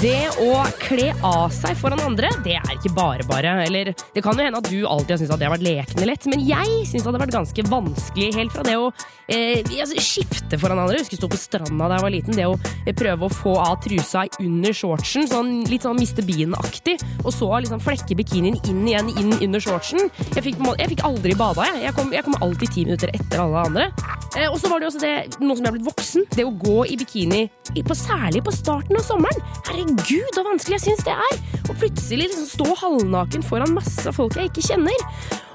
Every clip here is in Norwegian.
Det å kle av seg foran andre, det er ikke bare bare. Eller det kan jo hende at du alltid har syntes at det har vært lekende lett, men jeg syns det har vært ganske vanskelig helt fra det å eh, altså, skifte foran andre. Jeg husker stå på stranda da jeg var liten. Det å eh, prøve å få av trusa under shortsen, sånn litt sånn miste bien-aktig, og så liksom flekke bikinien inn igjen inn under shortsen. Jeg fikk, jeg fikk aldri bada, jeg. Jeg kom, jeg kom alltid ti minutter etter alle andre. Eh, og så var det jo også det, nå som jeg er blitt voksen, det å gå i bikini, på, særlig på starten av sommeren. Herregud, så vanskelig jeg syns det er! Og plutselig liksom stå halvnaken foran masse folk jeg ikke kjenner.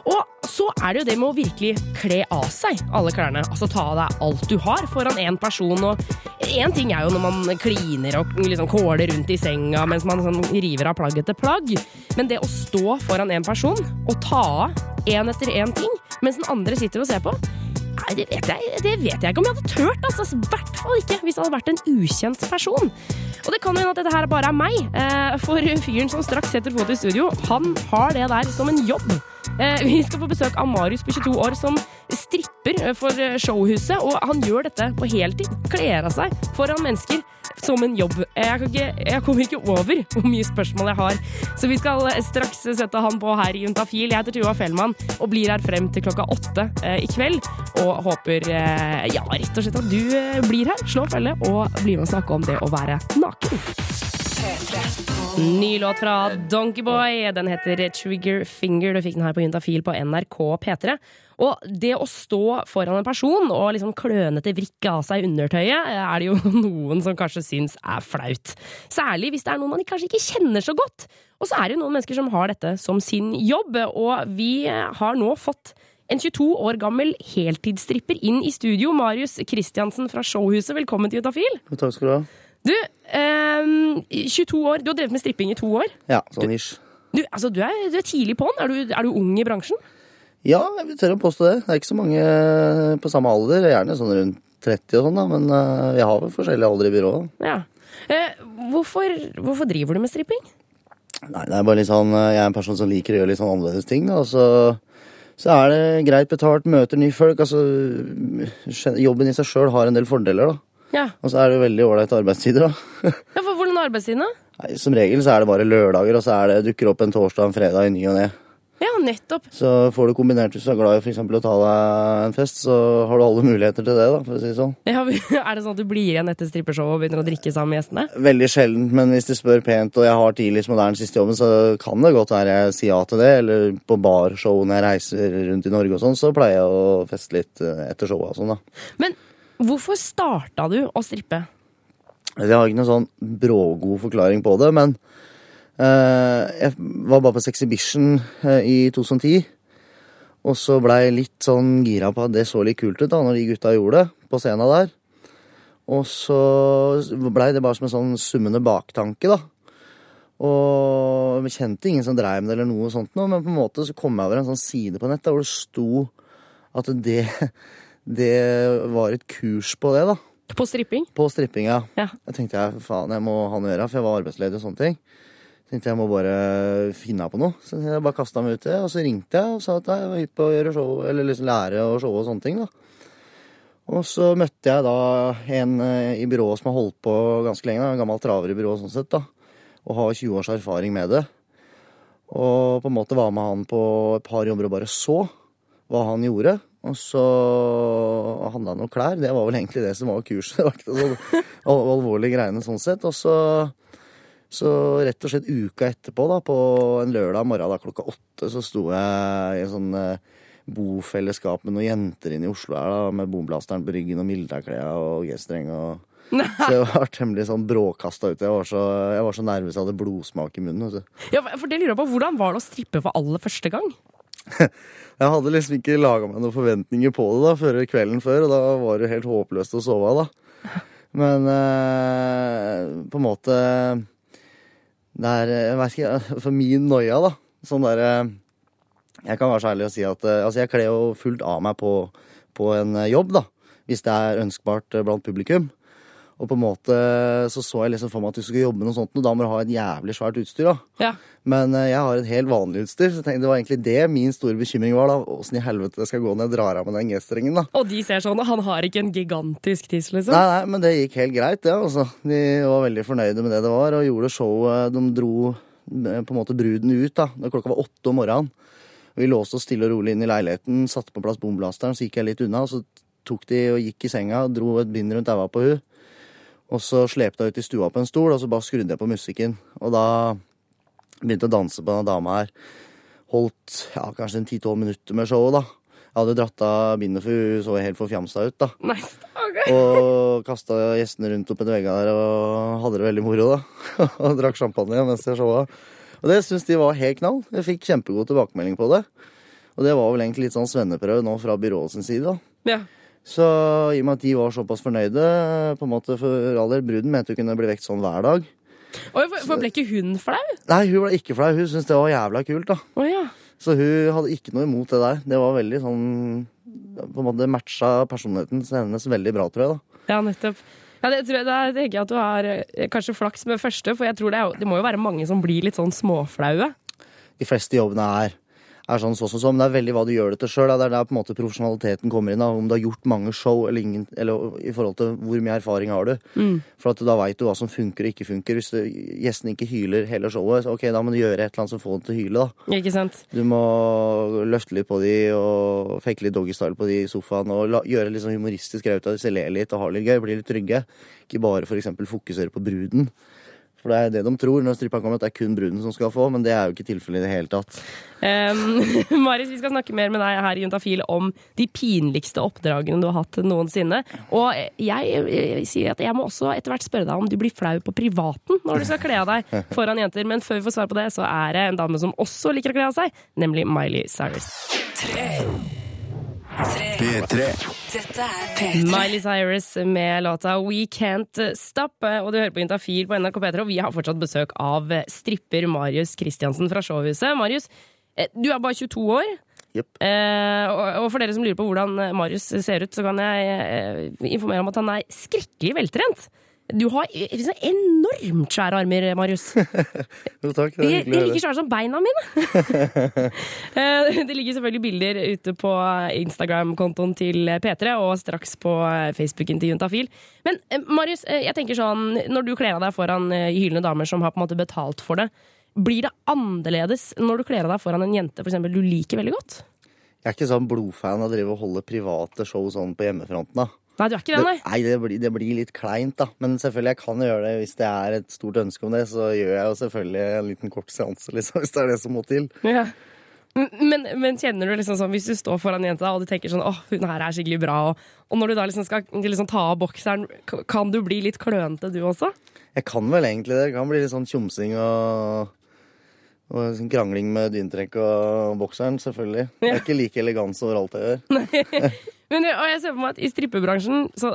Og så er det jo det med å virkelig kle av seg alle klærne. Altså ta av deg alt du har foran én person. Og én ting er jo når man kliner og liksom kåler rundt i senga mens man sånn river av plagg etter plagg. Men det å stå foran én person og ta av én etter én ting mens den andre sitter og ser på Nei, det vet, jeg, det vet jeg ikke om jeg hadde turt. Altså. I hvert fall ikke hvis det hadde vært en ukjent person. Og det kan jo hende at dette her bare er meg, eh, for fyren som straks setter fot i studio, han har det der som en jobb. Eh, Vi skal få besøk av Marius på 22 år som stripper eh, for eh, showhuset, og han gjør dette på heltid. Kler av seg foran mennesker som en jobb. Jeg, kan ikke, jeg kommer ikke over hvor mye spørsmål jeg har, så vi skal eh, straks sette han på her i Juntafil. Jeg heter Tuva Fellmann og blir her frem til klokka åtte eh, i kveld, og håper eh, ja, rett og slett at du eh, blir her, slår følge og blir med og snakker om det å være naken. Ny låt fra Donkeyboy. Den heter Trigger Finger. Du fikk den her på Juntafil på NRK P3. Og det å stå foran en person og liksom klønete vrikke av seg undertøyet, er det jo noen som kanskje syns er flaut. Særlig hvis det er noen man kanskje ikke kjenner så godt. Og så er det jo noen mennesker som har dette som sin jobb, og vi har nå fått en 22 år gammel heltidsstripper inn i studio. Marius Kristiansen fra Showhuset, velkommen til Utafil. Takk skal du ha. Du, ehm, 22 år, du har drevet med stripping i to år. Ja, sånn ish. Du, altså, du, er, du er tidlig på'n. Er, er du ung i bransjen? Ja, jeg tørre å påstå det. Det er ikke så mange eh, på samme alder. Gjerne sånn rundt 30 og sånn, da. Men eh, vi har vel forskjellige alder i byrået. Ja. Eh, hvorfor, hvorfor driver du med stripping? Nei, det er bare litt sånn eh, Jeg er en person som liker å gjøre litt sånn annerledes ting, da. Så, så er det greit betalt, møter nye folk. Altså Jobben i seg sjøl har en del fordeler, da. Ja. Og så er det veldig ålreite arbeidstider, da. ja for hvordan er arbeidstidene? Nei, som regel så er det bare lørdager, og så er det, dukker opp en torsdag og en fredag i ny og ne. Ja, nettopp. Så får du kombinert hvis du er glad i eksempel å ta deg en fest, så har du alle muligheter til det, da, for å si det sånn. Ja, er det sånn at du blir igjen etter strippeshowet og begynner å drikke sammen med gjestene? Veldig sjeldent, men hvis de spør pent, og jeg har tidligst moderne siste jobben, så kan det godt være jeg sier ja til det. Eller på barshow når jeg reiser rundt i Norge og sånn, så pleier jeg å feste litt eh, etter showet og sånn, da. Men hvorfor starta du å strippe? Jeg har ikke noen sånn brågod forklaring på det, men jeg var bare på Sexhibition eh, i 2010. Og så blei jeg litt sånn gira på at det så litt kult ut da, når de gutta gjorde det på scenen der. Og så blei det bare som en sånn summende baktanke, da. Og jeg kjente ingen som dreiv med det eller noe sånt noe, men på en måte så kom jeg over en sånn side på nett der hvor det sto at det, det var et kurs på det, da. På stripping? På stripping, ja. Ja. Jeg tenkte jeg, faen, jeg må ha noe å gjøre, for jeg var arbeidsledig og sånne ting. Tenkte jeg må bare finne på noe. Så jeg bare kasta meg ut det, og så ringte jeg og sa at jeg var hypp på å gjøre show, eller liksom lære å showe og sånne ting. da. Og så møtte jeg da en eh, i byrået som har holdt på ganske lenge, en gammel traver i byrået sånn sett, da, og har 20 års erfaring med det. Og på en måte var med han på et par jobber og bare så hva han gjorde. Og så handla han om klær. Det var vel egentlig det som var kurset. Det var ikke sånn alvorlige greiene sånn sett. Og så, så rett og slett uka etterpå, da, på en lørdag morgen da, klokka åtte, så sto jeg i en sånn eh, bofellesskap med noen jenter inne i Oslo her, da, med bomblasteren på ryggen og militærklær og G-streng og Så jeg var temmelig sånn bråkasta ut. Jeg var så, jeg var så nervøs jeg hadde blodsmak i munnen. Ja, for det lurer jeg på, Hvordan var det å strippe for aller første gang? Jeg hadde liksom ikke laga meg noen forventninger på det da, før kvelden før, og da var det helt håpløst å sove av, da. Men eh, på en måte Det er Jeg vet ikke, for min noia, da. Sånn derre Jeg kan være så ærlig å si at eh, altså jeg kler jo fullt av meg på, på en eh, jobb, da. Hvis det er ønskbart eh, blant publikum. Og på en måte så så jeg liksom for meg at du skulle jobbe med noe sånt, og da må du ha et jævlig svært utstyr. da. Ja. Men eh, jeg har et helt vanlig utstyr, så jeg tenkte det var egentlig det min store bekymring var. da. Åssen i helvete det skal gå når jeg drar av med den G-strengen, da. Og de ser sånn, han har ikke en gigantisk tiss, liksom. Nei, nei, men det gikk helt greit, det. altså. De var veldig fornøyde med det det var, og gjorde showet. De dro eh, på en måte bruden ut da, da klokka var åtte om morgenen. Vi låste oss stille og rolig inn i leiligheten, satte på plass bomblasteren, så gikk jeg litt unna. Så tok de og gikk i senga dro et bind rundt øya på hun. Og så slepte jeg ut i stua på en stol, og så bare skrudde jeg på musikken. Og da begynte jeg å danse på denne dama her. Holdt ja, kanskje en ti-tolv minutter med showet, da. Jeg hadde dratt av bindet, for hun så helt forfjamsa ut, da. Nei, Okay. Og kasta gjestene rundt opp etter veggene der og hadde det veldig moro, da. og drakk champagne mens jeg showa. Og det syns de var helt knall. Jeg fikk kjempegod tilbakemelding på det. Og det var vel egentlig litt sånn svenneprøve nå fra byrået sin side, da. Ja. Så i og med at de var såpass fornøyde, på en måte for all del, bruden mente hun kunne bli vekt sånn hver dag. Oi, for, for ble ikke hun flau? Nei, hun ble ikke flau. Hun syntes det var jævla kult, da. Å ja. Så hun hadde ikke noe imot det der. Det var veldig sånn På en måte matcha personligheten hennes veldig bra, tror jeg, da. Ja, nettopp. Ja, det tror jeg, Da tenker jeg at du har eh, kanskje flaks med første, for jeg tror det, er, det må jo være mange som blir litt sånn småflaue. De fleste jobbene er, er sånn så som så, men det er veldig hva du gjør det til sjøl. Det er der på en måte profesjonaliteten kommer inn. Da. Om du har gjort mange show eller ingen, eller i forhold til hvor mye erfaring har du. For at da veit du hva som funker og ikke funker. Hvis gjestene gjesten ikke hyler hele showet, så ok, da må du gjøre et eller annet som får dem til å hyle. da. Ikke sant? Du må løfte litt på de og fekke litt doggystyle på de i sofaen. Og la, gjøre litt sånn humoristisk greie ut av det, så le litt og ha litt gøy. Bli litt trygge. Ikke bare for eksempel fokusere på bruden. For det er det de tror når stripperen kommer, at det er kun bruden som skal få, men det er jo ikke tilfellet i det hele tatt. Um, Marius, vi skal snakke mer med deg her i Juntafil om de pinligste oppdragene du har hatt noensinne. Og jeg, jeg sier at jeg må også etter hvert spørre deg om du blir flau på privaten når du skal kle av deg foran jenter. Men før vi får svar på det, så er det en dame som også liker å kle av seg, nemlig Miley Cyrus. P3. Dette er P3. Miley Cyrus med låta We Can't Stop. Og du hører på Intafil på NRK P3, og vi har fortsatt besøk av stripper Marius Kristiansen fra Showhuset. Marius, eh, du er bare 22 år. Yep. Eh, og og for dere som lurer på hvordan Marius ser ut, så kan jeg eh, informere om at han er skrekkelig veltrent. Du har sånn enormt svære armer, Marius. Jo, takk. Det De, er de er hyggelig å like høre. svære som beina mine. Eh, det ligger selvfølgelig bilder ute på Instagram-kontoen til P3 og straks på Facebooken til Juntafil. Men eh, Marius, eh, jeg tenker sånn, når du kler av deg foran hylende damer som har på en måte betalt for det, blir det annerledes når du kler av deg foran en jente for eksempel, du liker veldig godt? Jeg er ikke sånn blodfan av å drive og holde private show sånn på hjemmefronten. da. Nei, du er ikke det, nei? nei, det blir, det blir litt kleint, da. Men selvfølgelig, jeg kan gjøre det hvis det er et stort ønske om det. Så gjør jeg jo selvfølgelig en liten kort seanse, liksom, hvis det er det som må til. Ja. Men, men kjenner du liksom sånn, hvis du står foran jenta og du tenker sånn åh, hun her er skikkelig bra, og, og når du da liksom skal liksom ta av bokseren, kan du bli litt klønete du også? Jeg kan vel egentlig det. Det kan bli litt sånn tjomsing og, og sånn krangling med dyntrekk og bokseren, selvfølgelig. Det er ikke like elegans overalt jeg gjør. Men jeg, og jeg ser for meg at i strippebransjen så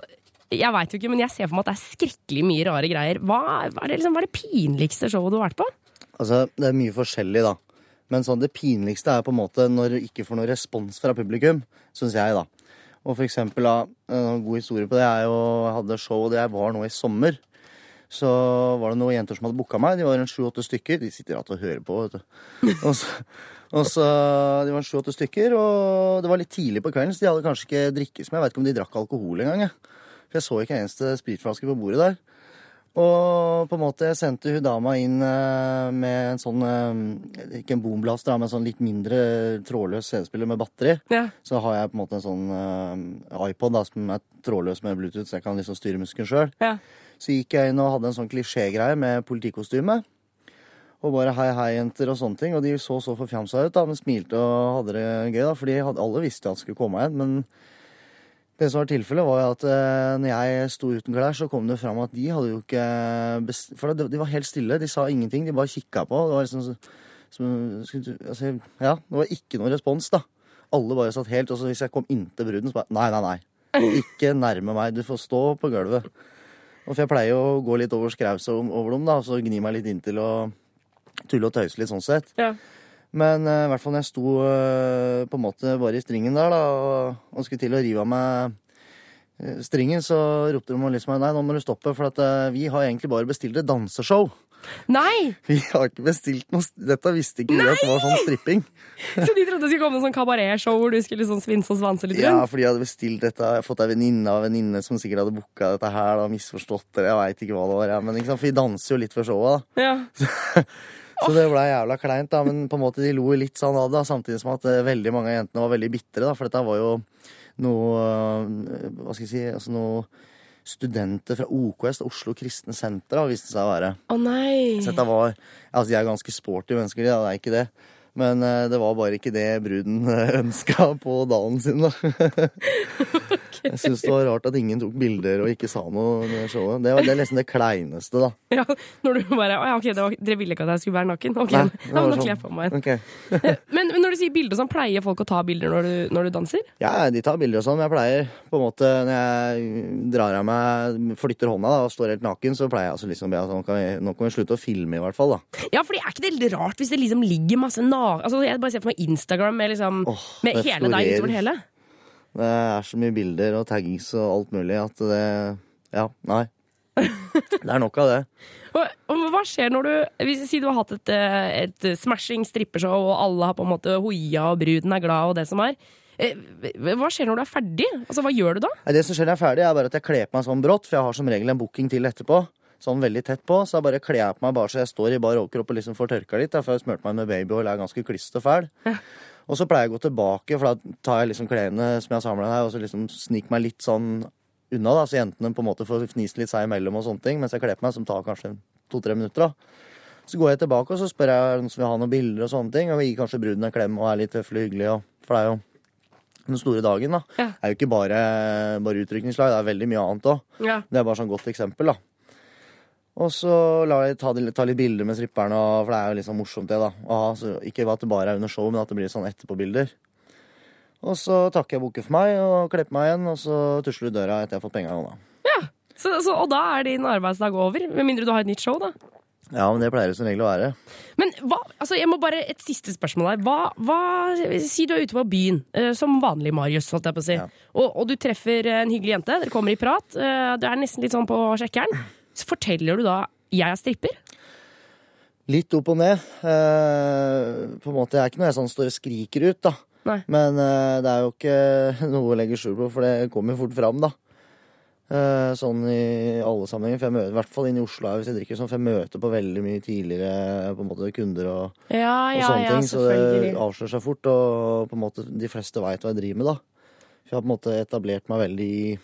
Jeg veit jo ikke, men jeg ser for meg at det er skrekkelig mye rare greier. Hva, hva, er, det liksom, hva er det pinligste showet du har vært på? Altså, det er mye forskjellig, da. Men sånn, det pinligste er på en måte når du ikke får noe respons fra publikum, syns jeg, da. Og for eksempel, da, en god historie på det er jo Jeg hadde show, det var nå i sommer. Så var det noen jenter som hadde booka meg. De var en sju-åtte stykker. De sitter igjen og hører på, vet du. Og så, og så, De var sju-åtte stykker, og det var litt tidlig på kvelden, så de hadde kanskje ikke drikkes med. Jeg vet ikke om de drakk alkohol engang. jeg. For jeg så ikke en eneste spritflaske på bordet der. Og på en måte jeg sendte hun dama inn eh, med en sånn eh, Ikke en boomblaster, men en sånn litt mindre trådløs CD-spiller med batteri. Ja. Så har jeg på en måte en sånn eh, iPod da, som er trådløs med Bluetooth, så jeg kan liksom styre musikken sjøl. Ja. Så gikk jeg inn og hadde en sånn klisjégreie med politikostyme. Og bare hei, hei, jenter og sånne ting. Og de så så forfjamsa ut, da, men smilte og hadde det gøy. da, fordi alle visste at det skulle komme en. Men det som var tilfellet, var at eh, når jeg sto uten klær, så kom det fram at de hadde jo ikke best... For de var helt stille. De sa ingenting. De bare kikka på. Det var liksom som, altså, Ja, det var ikke noe respons, da. Alle bare satt helt. Og så hvis jeg kom inntil bruden, så bare Nei, nei, nei. Ikke nærme meg. Du får stå på gulvet. Og for jeg pleier å gå litt over skraus og over dem, da, og så gni meg litt inntil og tulle og tøyse litt sånn sett. Ja. Men i i hvert fall når jeg sto uh, på en måte bare i stringen der da, og, og skulle til å rive av meg eh, stringen, så ropte de liksom nei, nå må du stoppe, for at uh, vi har egentlig bare bestilt et danseshow. Nei! Vi har ikke bestilt noe Dette visste ikke vi at det var sånn stripping. Så de trodde det skulle komme en sånn kabaretshow hvor du skulle sånn svinse og svanse litt rundt? Ja, fordi jeg hadde bestilt dette. Jeg hadde fått ei venninne av en venninne som sikkert hadde booka dette her, da, misforstått det, jeg veit ikke hva det var. Ja. Men ikke? For vi danser jo litt før showet, da. Ja. Så det blei jævla kleint, da. Men på en måte de lo litt sånn av det, samtidig som at eh, veldig mange av jentene var veldig bitre, da. For dette var jo noe eh, Hva skal jeg si Altså noe studenter fra OKS, Oslo Kristne Senter, har viste det seg å være. Å nei. Så dette var Altså, de er ganske sporty mennesker, de. Det er ikke det. Men eh, det var bare ikke det bruden ønska på dagen sin, da. Jeg syns det var rart at ingen tok bilder og ikke sa noe under showet. Det var det er nesten det kleineste, da. Ja, når du bare Å ja, ok, det var, dere ville ikke at jeg skulle være naken? Ok, Nei, ja, det men sånn. kler jeg på meg en. Okay. Men, men når du sier bilde og sånn, pleier folk å ta bilder når du, når du danser? Ja, de tar bilder og sånn, men jeg pleier på en måte Når jeg drar av meg, flytter hånda da, og står helt naken, så pleier jeg altså liksom be at nå kan, vi, nå slutte å filme, i hvert fall. da. Ja, fordi er ikke det litt rart hvis det liksom ligger masse na... Altså, jeg bare ser for meg Instagram med liksom oh, Med hele deg utover det hele. Det er så mye bilder og taggings og alt mulig at det Ja, nei. Det er nok av det. Og, og hva skjer når du Hvis Si du har hatt et, et smashing strippeshow, og alle har på en måte hoia, og bruden er glad, og det som er. Eh, Hva skjer når du er ferdig? Altså, Hva gjør du da? Det som skjer når jeg er ferdig, er bare at jeg kler på meg sånn brått, for jeg har som regel en booking til etterpå. Sånn veldig tett på, så jeg bare kler jeg på meg bare så jeg står i bar overkropp og liksom får tørka litt. For jeg har smurt meg med babyol, er ganske kliss og fæl. Og så pleier jeg å gå tilbake, for da tar jeg liksom klærne som jeg har samla her, og så liksom sniker meg litt sånn unna, da, så jentene på en måte får fnise litt seg imellom og sånne ting, mens jeg kler på meg, som tar kanskje to-tre minutter. da. Så går jeg tilbake og så spør jeg noen som vil ha noen bilder og sånne ting, og vi gir kanskje bruden en klem og er litt høflig og hyggelig, og, for det er jo den store dagen, da. Ja. Er jo ikke bare, bare utrykningslag, det er veldig mye annet òg. Ja. Det er bare sånn godt eksempel, da. Og så lar jeg ta, ta litt bilder med stripperne, for det er jo litt sånn morsomt, det, da. Aha, ikke at det bare er under show, men at det blir sånn etterpåbilder. Og så takker jeg boken for meg og kler på meg igjen, og så tusler du døra etter jeg har fått penger i hånda. Så, så, og da er din arbeidsdag over? Med mindre du har et nytt show, da. Ja, men det pleier det som regel å være. Men hva, altså jeg må bare Et siste spørsmål her. Hva, hva, si du er ute på byen, eh, som vanlig Marius, holdt jeg på å si. Ja. Og, og du treffer en hyggelig jente. Dere kommer i prat. eh, du er nesten litt sånn på sjekkeren. Forteller du da 'jeg er stripper'? Litt opp og ned. Eh, på en måte, Jeg er ikke noe jeg sånn står og skriker ut, da. Nei. Men eh, det er jo ikke noe å legge skjul på, for det kommer jo fort fram, da. Eh, sånn i alle sammenhenger. For jeg møter, I hvert fall inn i Oslo hvis jeg drikker sånn, for jeg møter på veldig mye tidligere på en måte, kunder og, Ja, og ja, sånne ja, ting. Så det avslører seg fort, og på en måte de fleste veit hva jeg driver med, da. For jeg har på en måte etablert meg veldig i,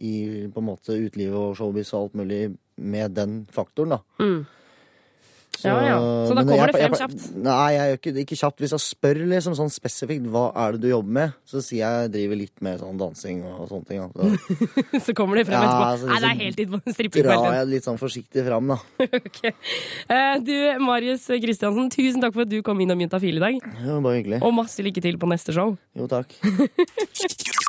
i på en måte utelivet og showbiz og alt mulig med den faktoren, da. Mm. Ja, ja. Så da kommer jeg- det frem kjapt? Nei, jeg gjør ikke, ikke kjapt. Hvis jeg spør liksom sånn spesifikt hva er det du jobber med, så sier jeg jeg driver litt med sånn dansing og sånne ting. Da. Så Så kommer det frem Ja, etterpå. altså, Nei, det er liksom helt inn på drar strippekvelden. jeg litt sånn forsiktig fram, da. Ok. Eh, Du, Marius Kristiansen, tusen takk for at du kom innom Juntafil i dag. Ja, bare hyggelig. Og masse lykke til på neste show. Jo, takk.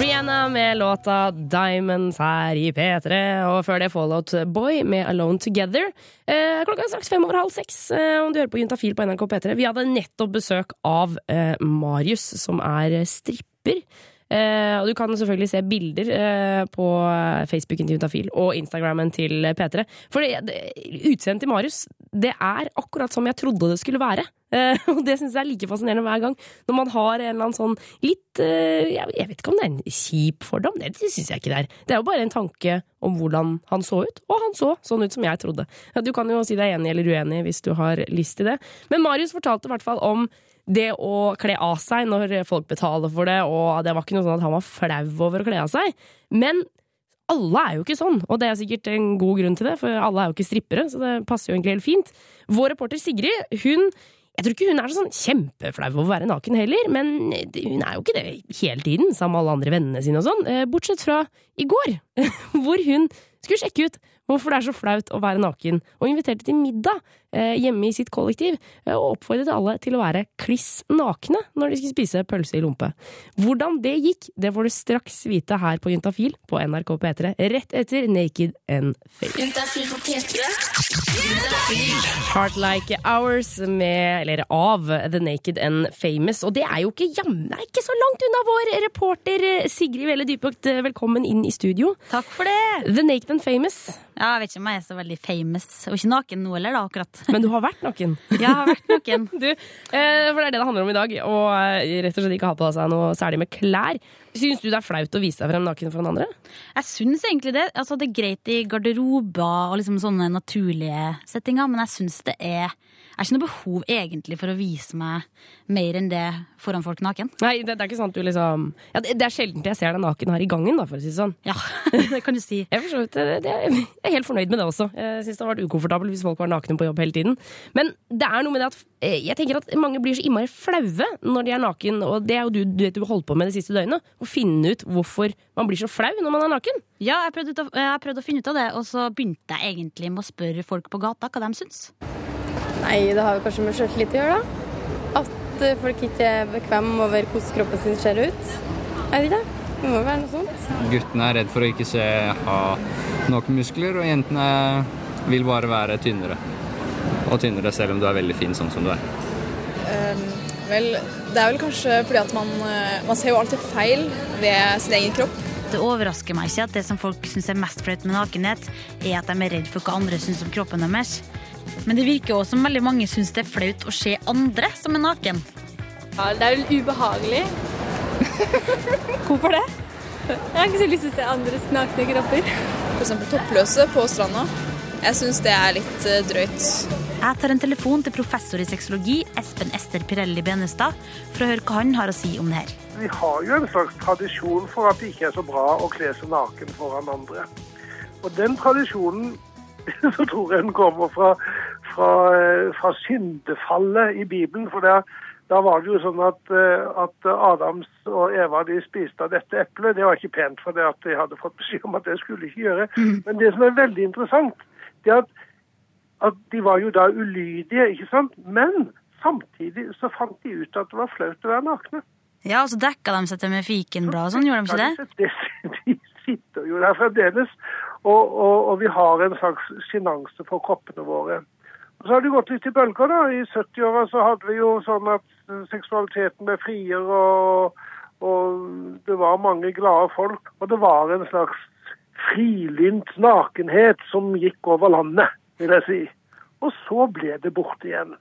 Rihanna med låta Diamonds her i P3, og før det Fallout Boy med Alone Together. Eh, klokka er straks fem over halv seks, eh, om du hører på Juntafil på NRK P3. Vi hadde nettopp besøk av eh, Marius, som er stripper. Eh, og du kan selvfølgelig se bilder eh, på Facebooken til Juntafil og Instagrammen til P3. For det, det, utseendet til Marius, det er akkurat som jeg trodde det skulle være. Eh, og det syns jeg er like fascinerende hver gang. Når man har en eller annen sånn litt eh, jeg, vet ikke om det er en kjip fordom, det, syns jeg ikke det er. Det er jo bare en tanke om hvordan han så ut, og han så sånn ut som jeg trodde. Du kan jo si deg enig eller uenig hvis du har lyst til det. Men Marius fortalte i hvert fall om det å kle av seg når folk betaler for det, og det var ikke noe sånn at han var flau over å kle av seg. Men alle er jo ikke sånn, og det er sikkert en god grunn til det, for alle er jo ikke strippere, så det passer jo egentlig helt fint. Vår reporter Sigrid, hun jeg tror ikke hun er sånn kjempeflau over å være naken heller, men hun er jo ikke det hele tiden, sammen med alle andre vennene sine og sånn, eh, bortsett fra i går, hvor hun skulle sjekke ut hvorfor det er så flaut å være naken, og inviterte til middag eh, hjemme i sitt kollektiv, eh, og oppfordret alle til å være kliss nakne når de skulle spise pølse i lompe. Hvordan det gikk, det får du straks vite her på Juntafil på NRK P3, rett etter Naked and Fake. Juntafil på P3. Heart Like Hours med, eller av The Naked and Famous. Og det er jo ikke jammen ikke så langt unna vår reporter eh, Sigrid Velle Dypøkt. Velkommen inn i studio. Takk for det. The Naked and Famous. Ja, jeg vet ikke om jeg er så veldig famous, og ikke naken nå heller, da, akkurat. Men du har vært naken. ja, Jeg har vært naken. Du, eh, for det er det det handler om i dag. Og eh, rett og slett ikke ha på seg noe særlig med klær. Syns du det er flaut å vise deg frem naken foran andre? Jeg syns egentlig det. Altså, det er greit i garderober og liksom sånne naturlige settinger, men jeg syns det er Har ikke noe behov egentlig for å vise meg mer enn det foran folk naken. Nei, det, det er ikke sant du liksom ja, det, det er sjelden jeg ser deg naken her i gangen, da, for å si det sånn. Ja, det kan du si. Jeg, er for det, jeg er helt fornøyd med det også. Jeg syns det har vært ukomfortabelt hvis folk var nakne på jobb hele tiden. Men det er noe med det at eh, jeg tenker at mange blir så innmari flaue når de er naken, og det er jo du, du vet du har holdt på med det siste døgnet. Å finne ut hvorfor man blir så flau når man er naken. Ja, jeg prøvde, å- jeg prøvde å finne ut av det, og så begynte jeg egentlig med å spørre folk på gata hva de syns. Nei, det har jo kanskje med sjøltillit å gjøre, da. At eh, folk ikke er bekvemme over hvordan kroppen sin ser ut. Jeg vet ikke. Det må jo være noe sånt. Guttene er redd for å ikke se ha nok muskler, og jentene vil bare være tynnere. Og tynnere selv om du er veldig fin sånn som du er. Vel, det er vel kanskje fordi at man, eh, man ser jo alltid feil ved sin egen kropp. Det overrasker meg ikke at det som folk syns er mest flaut med nakenhet, er at de er redd for hva andre syns om kroppen deres. Men det virker også som veldig mange syns det er flaut å se andre som er naken. Ja, det er vel ubehagelig. Hvorfor det? Jeg har ikke så lyst til å se andres nakne kropper. F.eks. toppløse på stranda. Jeg syns det er litt eh, drøyt. Jeg tar en telefon til professor i sexologi Espen Ester Pirelli Benestad for å høre hva han har å si om det her. Vi har jo en slags tradisjon for at det ikke er så bra å kle seg naken foran andre. Og den tradisjonen så tror jeg den kommer fra, fra, eh, fra syndefallet i Bibelen. For der, da var det jo sånn at, eh, at Adams og Eva de spiste av dette eplet. Det var ikke pent, for det at de hadde fått beskjed om at det skulle ikke gjøre. Men det som er veldig interessant, det er at, at de var jo da ulydige, ikke sant? Men samtidig så fant de ut at det var flaut å være nakne. Ja, og så dekka de seg til med fikenblad og sånn, gjorde de ikke det? De sitter jo der fremdeles, og, og, og vi har en slags sjenanse for kroppene våre. Og så har det gått litt i bølger. da. I 70-åra så hadde vi jo sånn at eh, seksualiteten ble friere, og, og det var mange glade folk. Og det var en slags frilynt nakenhet som gikk over landet, vil jeg si. Og så ble det borte igjen.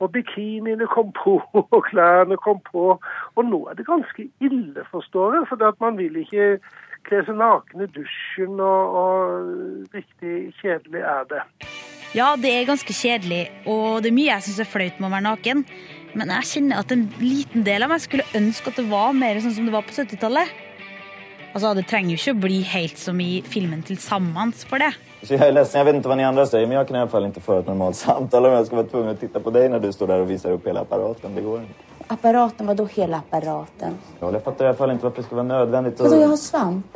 Og bikiniene kom på, og klærne kom på. Og nå er det ganske ille, forstår jeg, for man vil ikke kle seg naken i dusjen, og, og riktig kjedelig er det. Ja, det er ganske kjedelig, og det er mye jeg syns er flaut med å være naken. Men jeg kjenner at en liten del av meg skulle ønske at det var mer sånn som det var på 70-tallet. Altså, Det trenger jo ikke å bli helt som i filmen til sammen for det. Så jag är ledsen, jag vet inte vad ni andra säger, men jag kan i alla fall inte föra ett normalt samtal om jag ska vara tvungen att titta på dig när du står där och visar upp hela apparaten. Det går inte. Apparaten, vadå hela apparaten? Ja, Jag fattar i alla fall inte varför det ska vara nödvändigt. att- Vadå, jag har svamp?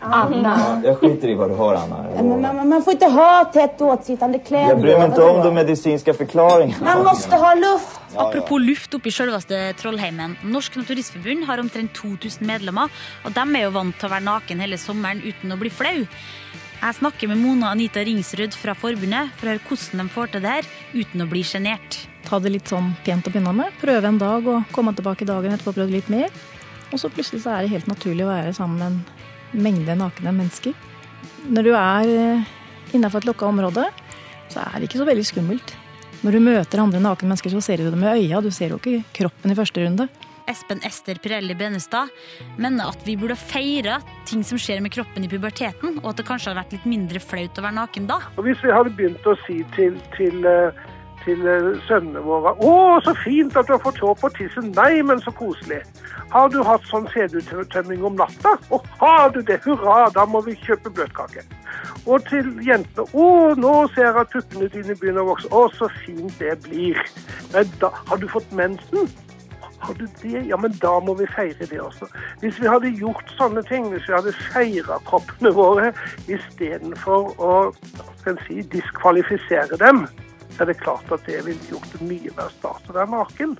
Anna. Jag skiter i vad du har, Anna. Men man, man får inte ha tätt åtsittande kläder. Jag bryr mig inte om de medicinska förklaringarna. Man måste ha luft. Apropos luft oppi i selveste Trollheimen. Norsk Naturistforbund har omtrent 2000 medlemmer, og de er jo vant til å være naken hele sommeren uten å bli flau. Jeg snakker med Mona Anita Ringsrud fra forbundet for å høre hvordan de får til det her uten å bli sjenert. Ta det litt sånn pent å begynne med. Prøve en dag og komme tilbake dagen etterpå og prøve litt mer. Og så plutselig så er det helt naturlig å være sammen med en mengde nakne mennesker. Når du er innafor et lukka område, så er det ikke så veldig skummelt. Når du møter andre nakne mennesker, så ser du dem med øya, du ser jo ikke kroppen i første runde. Espen Ester Pirelli Benestad mener at vi burde feire ting som skjer med kroppen i puberteten, og at det kanskje hadde vært litt mindre flaut å være naken da. Og hvis vi hadde begynt å si til, til, eh, til eh, sønnene våre 'Å, så fint at du har fått hår på tissen'. Nei, men så koselig. Har du hatt sånn sedutømming om natta? Å, har du det? Hurra, da må vi kjøpe bløtkake. Og til jentene 'Å, nå ser jeg at puppene dine begynner å vokse'. Å, så fint det blir. Men da, har du fått mensen? Har du det? Ja, men da må vi feire det også. Hvis vi hadde gjort sånne ting, hvis vi hadde feira kroppene våre istedenfor å skal si, diskvalifisere dem, så er det klart at det ville gjort det mye mer stas å være naken.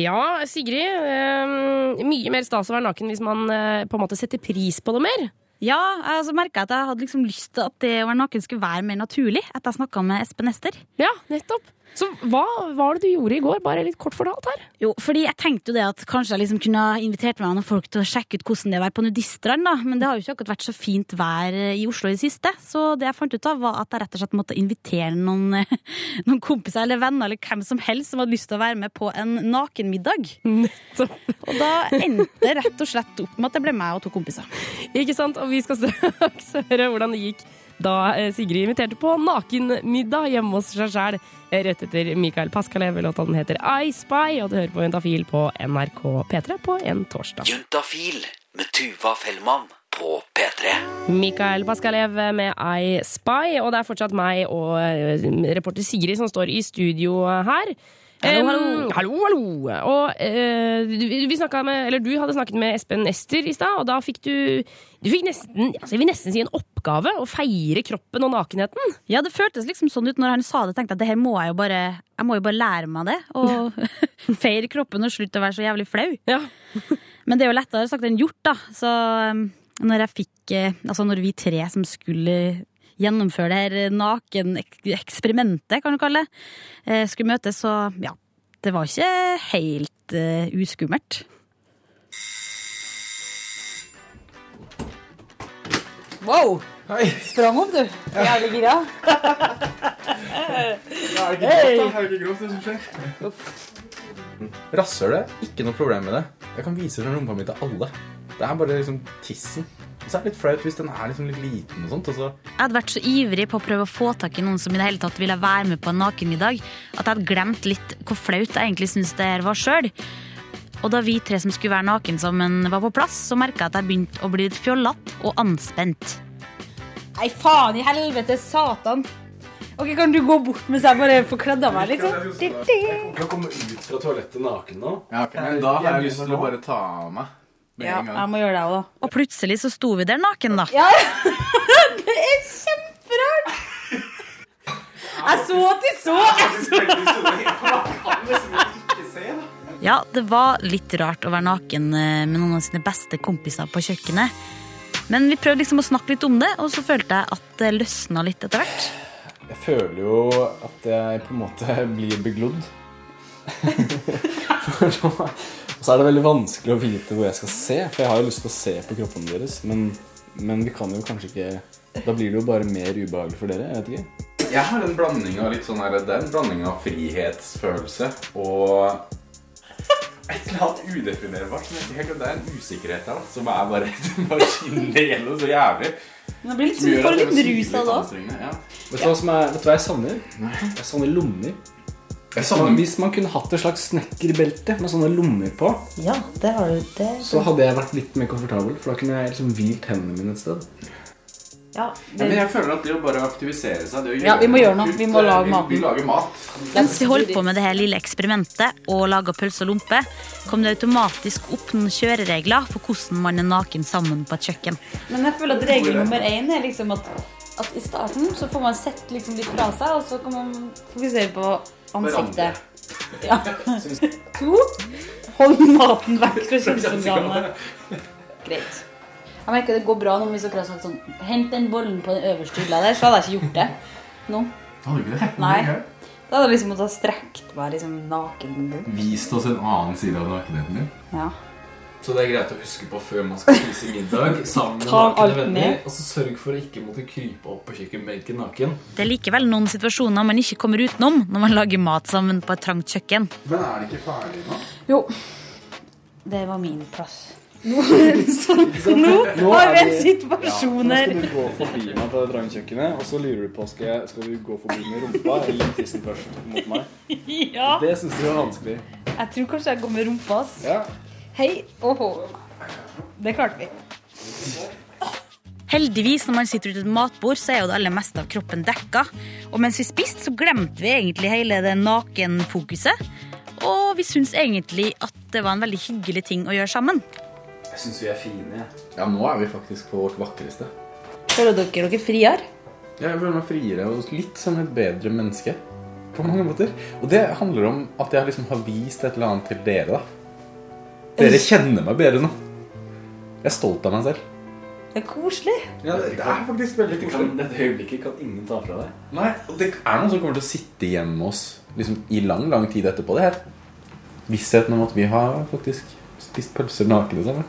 Ja, Sigrid. eh, mye mer stas å være naken hvis man eh, på en måte setter pris på det mer. Ja, jeg så merka at jeg hadde liksom lyst til at det å være naken skulle være mer naturlig etter jeg snakka med Espen Ester. Ja, nettopp. Så hva var det du gjorde i går? Bare litt kort fortalt her. Jo, fordi jeg tenkte jo det at kanskje jeg liksom kunne invitert med noen folk til å sjekke ut hvordan det er å være på nudiststrand, da. Men det har jo ikke akkurat vært så fint vær i Oslo i det siste. Så det jeg fant ut av, var at jeg rett og slett måtte invitere noen, noen kompiser eller venner eller hvem som helst som hadde lyst til å være med på en nakenmiddag. Og da endte det rett og slett opp med at det ble meg og to kompiser. Ikke sant? Og vi skal straks høre hvordan det gikk da eh, Sigrid inviterte på nakenmiddag hjemme hos seg sjæl rett etter Mikael Paskalev. Låta den heter I Spy, og du hører på Juntafil på NRK P3 på en torsdag. Juntafil med Tuva Fellmann på P3. Mikael Paskalev med I Spy, og det er fortsatt meg og eh, reporter Sigrid som står i studio her. Hallo, hallo. Hallo, hallo. Og uh, vi vi med, eller du hadde snakket med Espen Ester i stad, og da fikk du Du fikk nesten, altså jeg vil nesten si en oppgave å feire kroppen og nakenheten. Ja, det føltes liksom sånn ut når han sa det. tenkte at det her må jeg jo bare Jeg må jo bare lære meg det. Og feire kroppen og slutte å være så jævlig flau. Men det er jo lettere sagt enn gjort, da. Så um, når jeg fikk eh, Altså når vi tre som skulle gjennomføre det her nakeneksperimentet, kan du kalle det, eh, skulle møtes, så ja. Det var ikke helt eh, uskummelt. Wow! Sprang opp, du. Jævlig gira. Er det ikke grått, da? Er det ikke grovt, det som skjer? Rasshøl er ikke noe problem med det. Jeg kan vise fram rumpa mi til alle. Det er bare liksom tissen. Og så er det litt flaut hvis den er liksom litt liten og sånt. Og så Jeg hadde vært så ivrig på å prøve å få tak i noen som i det hele tatt ville være med på en nakenmiddag, at jeg hadde glemt litt hvor flaut jeg egentlig syntes det her var sjøl. Og da vi tre som skulle være naken sammen, var på plass, så merka jeg at jeg begynte å bli litt fjollete og anspent. Nei, faen i helvete, satan. Ok, Kan du gå bort mens jeg bare får kledd av meg litt? sånn? Kan komme ut fra toalettet naken nå. Ja, Men da har jeg lyst til å bare ta av meg med Ja, en gang. jeg må gjøre det òg. Og plutselig så sto vi der naken, da. Ja, det er kjemperart! Jeg så at de så! Jeg så. Ja, det var litt rart å være naken eh, med noen av sine beste kompiser på kjøkkenet. Men vi prøvde liksom å snakke litt om det, og så følte jeg at det løsna litt etter hvert. Jeg føler jo at jeg på en måte blir beglodd. Og så er det veldig vanskelig å vite hvor jeg skal se, for jeg har jo lyst til å se på kroppene deres, men, men vi kan jo kanskje ikke Da blir det jo bare mer ubehagelig for dere. Jeg vet ikke. Jeg har en blanding av litt sånn her, det er en blanding av frihetsfølelse og et eller annet udefinerbart. Men jeg ikke helt- Det er en usikkerhet her da, som er bare, bare skinner gjennom så jævlig. Men det blir litt Som sånn, gjør får litt rus av det òg. Ja. Vet du hva som er, vet du hva jeg savner? Jeg savner lommer. Hvis man, hvis man kunne hatt et slags snekkerbelte med sånne lommer på, Ja, det har du. Det. så hadde jeg vært litt mer komfortabel. For da kunne jeg liksom hvilt hendene mine et sted. Ja, men jeg føler at det å bare aktivisere seg det å Ja, vi må gjøre noe. Vi må lage lage vi. Vi lager mat. Mens vi holdt på med det her lille eksperimentet og laga pølse og lompe, kom det automatisk opp noen kjøreregler for hvordan man er naken sammen på et kjøkken. Men jeg føler at regel nummer én er liksom at, at i starten så får man sett liksom litt fra seg, og så kan man fokusere på ansiktet. Ja. To. Hold maten vekk fra kjønnsorganene. Greit. Jeg merker det går bra nå hvis dere har sagt sånn Hent den bollen på den øverste hylla der, så hadde jeg ikke gjort det. Nå. Hadde du ikke det? Nei. Da hadde jeg liksom måttet ha strekt meg liksom naken. Vist oss en annen side av nakenheten din. Ja. Så det er greit å huske på før man skal spise middag sammen med Ta nakne alt venner. med. Og så sørg for å ikke måtte krype opp på kjøkkenbenken naken. Det er likevel noen situasjoner man ikke kommer utenom når man lager mat sammen på et trangt kjøkken. Men er det ikke ferdig nå? Jo. Det var min plass. Nå, så, nå har vi en situasjon ja, her. Nå skal du gå forbi meg på det drangkjøkkenet, og så lurer du på skal, jeg, skal du gå forbi med rumpa eller tissen først mot meg. Ja. Det syns du er vanskelig. Jeg tror kanskje jeg går med rumpa. ass. Ja. Hei. Åhå. Det klarte vi. Heldigvis, når man sitter rundt et matbord, så er jo det aller meste av kroppen dekka. Og mens vi spiste, så glemte vi egentlig hele det nakenfokuset. Og vi syns egentlig at det var en veldig hyggelig ting å gjøre sammen. Jeg syns vi er fine. Ja, nå er vi faktisk på vårt vakreste. Føler dere dere friere? Jeg føler meg friere og litt som et bedre menneske. På mange måter. Og det handler om at jeg liksom har vist et eller annet til dere. da Dere kjenner meg bedre nå. Jeg er stolt av meg selv. Det er koselig. Ja, det, det er faktisk veldig koselig. Dette øyeblikket kan ingen ta fra deg. Nei, og det er noen som kommer til å sitte igjen med oss liksom, i lang, lang tid etterpå. Det her Vissheten om at vi har faktisk spist pølser nakne sammen.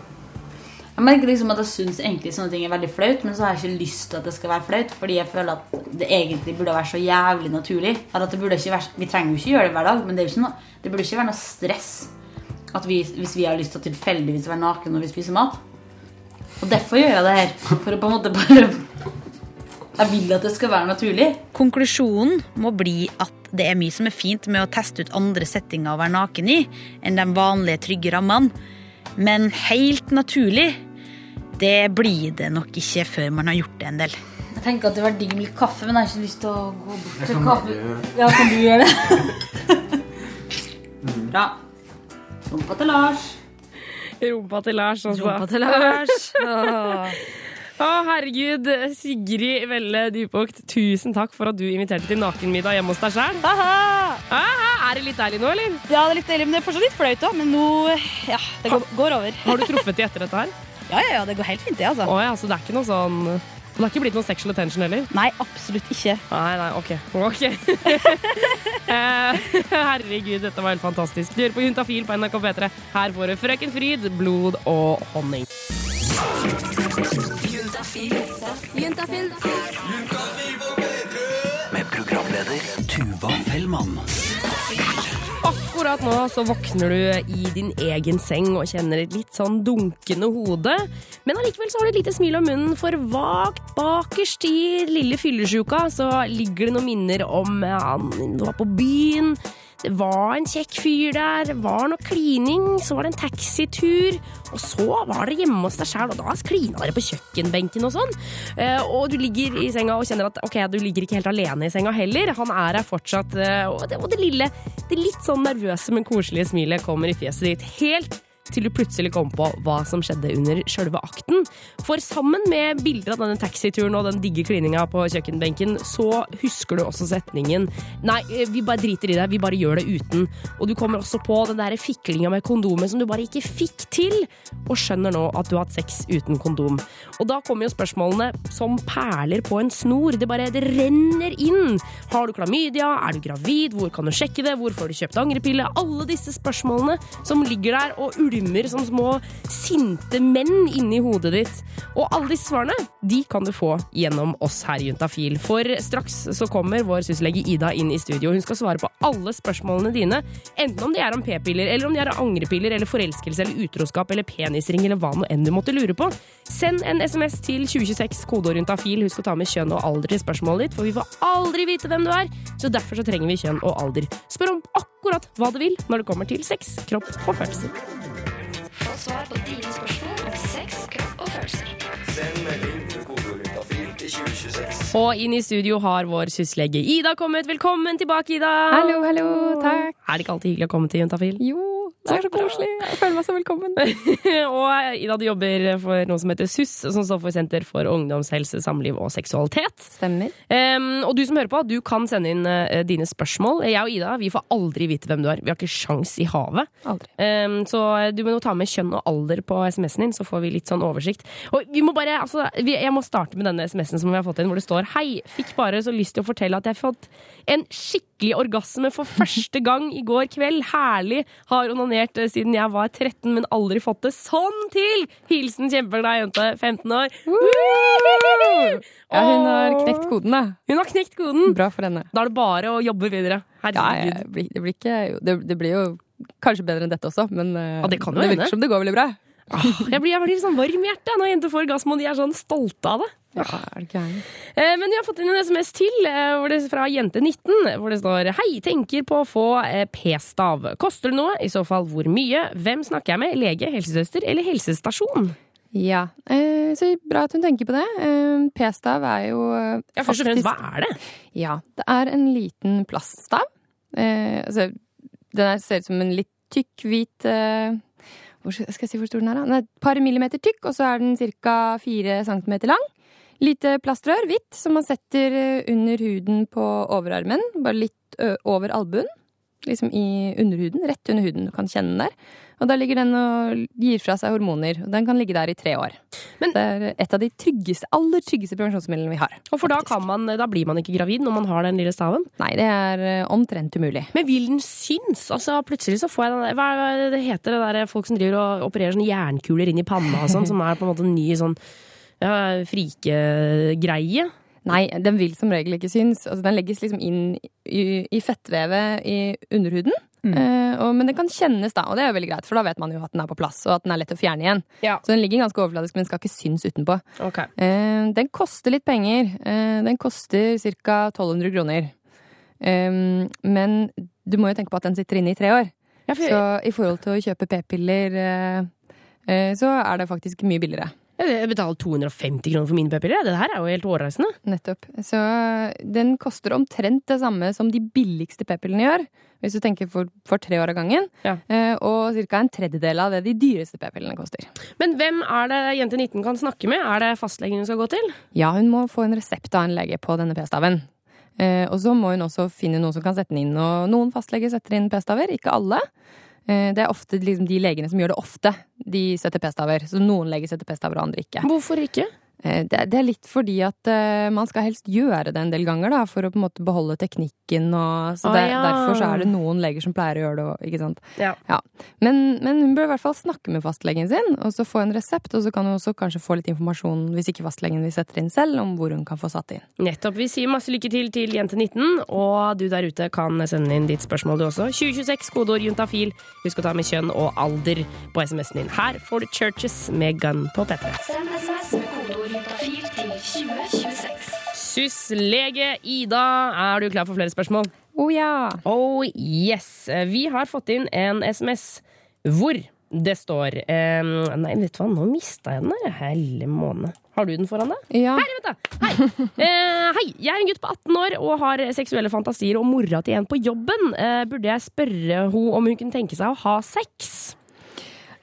Jeg merker liksom at jeg syns egentlig sånne ting er veldig flaut, men så har jeg ikke lyst til at det skal være flaut, fordi jeg føler at det egentlig burde være så jævlig naturlig. Eller at det burde ikke være, Vi trenger jo ikke gjøre det hver dag, men det, er jo ikke noe, det burde ikke være noe stress at vi, hvis vi har lyst til å tilfeldigvis være nakne når vi spiser mat. Og derfor gjør jeg det her. For å på en måte bare Jeg vil at det skal være naturlig. Konklusjonen må bli at det er mye som er fint med å teste ut andre settinger å være naken i enn de vanlige, trygge rammene. Men helt naturlig, det blir det nok ikke før man har gjort det en del. Jeg tenker at det var digg med litt kaffe, men jeg har ikke lyst til å gå bort til kaffe. Ja, kan du gjøre det? Bra. Rumpa til Lars. Rumpa til Lars, altså. Rumpa til Lars. Å, herregud. Sigrid Velle Dypåkt, tusen takk for at du inviterte til nakenmiddag hjemme hos deg sjøl. Er det litt deilig nå, eller? Ja, det er litt deilig, men det er fortsatt litt flaut òg. Men nå Ja, det går, går over. Har du truffet de etter dette her? Ja, ja, ja, det går helt fint, det, altså. Å ja, så det er ikke noe sånn Det har ikke blitt noe sexual attention heller? Nei, absolutt ikke. Nei, nei, ok. Ok. Eh, Herregud, dette var helt fantastisk. Du hører på Juntafil på NRK P3. Her får du Frøken Fryd, blod og honning. Juntafil. Med programleder Tuva Fellmann. Akkurat nå så våkner du i din egen seng og kjenner et litt sånn dunkende hode. Men allikevel så har du et lite smil om munnen, for vagt bakerst i lille fyllesjuka så ligger det noen minner om ja, du var på byen. Var en kjekk fyr der, var noe klining, så var det en taxitur, og så var det hjemme hos deg sjæl, og da klina dere på kjøkkenbenken og sånn. Eh, Og du ligger i senga og kjenner at ok, du ligger ikke helt alene i senga heller. Han er her fortsatt, eh, og det, og det lille, det litt sånn nervøse, men koselige smilet kommer i fjeset ditt. Helt til du plutselig kom på hva som skjedde under sjølve akten. For sammen med bilder av denne taxituren og den digge klininga på kjøkkenbenken, så husker du også setningen Nei, eh, vi bare driter i det, vi bare gjør det uten. Og du kommer også på den der fiklinga med kondomet som du bare ikke fikk til, og skjønner nå at du har hatt sex uten kondom. Og da kommer jo spørsmålene som perler på en snor. Det bare det renner inn. Har du klamydia? Er du gravid? Hvor kan du sjekke det? Hvor får du kjøpt angrepille? Alle disse spørsmålene som ligger der og ulmer som små sinte menn inni hodet ditt. Og alle disse svarene de kan du få gjennom oss her i Juntafil. For straks så kommer vår syslege Ida inn i studio. Hun skal svare på alle spørsmålene dine. Enten om de er om p-piller, eller om de er angrepiller, eller forelskelse, eller utroskap, eller penisring, eller hva nå enn du måtte lure på. Send en SMS til 2026, kodeord juntafil. Husk å ta med kjønn og alder i spørsmålet ditt, for vi får aldri vite hvem du er. Så derfor så trenger vi kjønn og alder. Spør om akkurat hva du vil når det kommer til sex, kropp og følelser. Få svar på dine spørsmål om sex, kropp og følelser. Send melding til kodeordyntafil til 2026. Og inn i studio har vår syslege Ida kommet. Velkommen tilbake, Ida! Hallo, hallo, takk. Er det ikke alltid hyggelig å komme til Juntafil? Jo, det er så koselig. Jeg føler meg så velkommen. og Ida, du jobber for noe som heter SUS, som står for Senter for ungdomshelse, samliv og seksualitet. Stemmer. Um, og du som hører på, du kan sende inn uh, dine spørsmål. Jeg og Ida vi får aldri vite hvem du er. Vi har ikke sjans i havet. Um, så du må ta med kjønn og alder på SMS-en din, så får vi litt sånn oversikt. Og vi må bare, altså, vi, Jeg må starte med denne SMS-en som vi har fått inn, hvor det står Hei, fikk bare så lyst til å fortelle at jeg har fått en skikkelig orgasme for første gang i går kveld. Herlig. Har onanert eh, siden jeg var 13, men aldri fått det sånn til! Hilsen kjempeglad jente, 15 år. Ja, hun har knekt koden, da. Hun har knekt koden. Bra for henne. Da er det bare å jobbe videre. Herregud. ja, det blir- det blir ikke Det, det blir jo kanskje bedre enn dette også, men eh, Ja, det det virker som det går veldig bra. Jeg blir, jeg blir sånn varm i hjertet når jenter får orgasme, og de er sånn stolte av det. Ja, er det? Eh, Men vi har fått inn en SMS til eh, fra jente19, hvor det står Hei, tenker på å få eh, p-stav. Koster det noe? I så fall hvor mye? Hvem snakker jeg med? Lege, helsesøster eller helsestasjon? Ja, så bra at hun tenker på det. P-stav er jo Ja, først og fremst, hva er det? Ja, det er en liten plaststav. Altså, den er, ser ut som en litt tykk, hvit hvor skal jeg si hvor stor den er, da? Den er et par millimeter tykk, og så er den ca. fire centimeter lang. Lite plastrør, hvitt, som man setter eh, under huden på overarmen. Bare litt over albuen. Liksom i underhuden. Rett under huden. Du kan kjenne den der. Og da ligger den og gir fra seg hormoner. Og den kan ligge der i tre år. det er et av de tryggeste, aller tryggeste prevensjonsmidlene vi har. Og for da, kan man, da blir man ikke gravid når man har den lille staven? Nei, det er eh, omtrent umulig. Men vil den synes? Altså, plutselig så får jeg den der Hva det det heter, det der folk som driver og opererer sånne jernkuler inn i panna og sånn, som er på en måte en ny sånn ja, frikegreie? Nei, den vil som regel ikke synes. Altså, den legges liksom inn i, i fettvevet i underhuden. Eh, og, men den kan kjennes, da, og det er jo veldig greit, for da vet man jo at den er på plass, og at den er lett å fjerne igjen. Så den ligger ganske overfladisk, men den skal ikke synes utenpå. Eh, den koster litt penger. Eh, den koster ca. 1200 kroner. Eh, men du må jo tenke på at den sitter inne i tre år. Ja, for- Så i forhold til å kjøpe p-piller, eh, eh, så er det faktisk mye billigere. Jeg betaler 250 kroner for mine p-piller. Det her er jo helt hårreisende. Nettopp. Så den koster omtrent det samme som de billigste p-pillene gjør, hvis du tenker for, for tre år av gangen. Ja. og ca. en tredjedel av det de dyreste p-pillene koster. Men hvem er det jente 19 kan snakke med? Er det fastlegen hun skal gå til? Ja, hun må få en resept av en lege på denne p-staven. Eh, og så må hun også finne noen som kan sette den inn. Og noen fastleger setter inn p-staver, ikke alle. Eh, det er ofte liksom de legene som gjør det ofte, de setter p-staver. Så noen leger setter p-staver, og andre ikke. Hvorfor ikke? Eh, Det, det er litt fordi at eh, man skal helst gjøre det en del ganger, da, for å på en måte beholde teknikken og Så det, ah, ja. derfor så er det noen leger som pleier å gjøre det òg, ikke sant. Ja. Men, men hun bør i hvert fall snakke med fastlegen sin, og så få en resept, og så kan hun også kanskje få litt informasjon, hvis ikke fastlegen vil sette inn selv, om hvor hun kan få satt inn. Nettopp. Vi sier masse lykke til til jente 19, og du der ute kan sende inn ditt spørsmål du også. 2026, kodeord juntafil. Husk å ta med kjønn og alder på SMS-en din. Her får du Churches med Gun på P3. Juntafil til 2026. Syslege Ida, er du klar for flere spørsmål? Oh ja. Oh yes. Vi har fått inn en SMS hvor det står eh, Nei, vet du hva, nå mista jeg den der. Helle måne. Har du den foran deg? Ja. Her, vent da. Hei. Eh, hei, jeg er en gutt på 18 år og har seksuelle fantasier om mora til en på jobben. Eh, burde jeg spørre henne om hun kunne tenke seg å ha sex?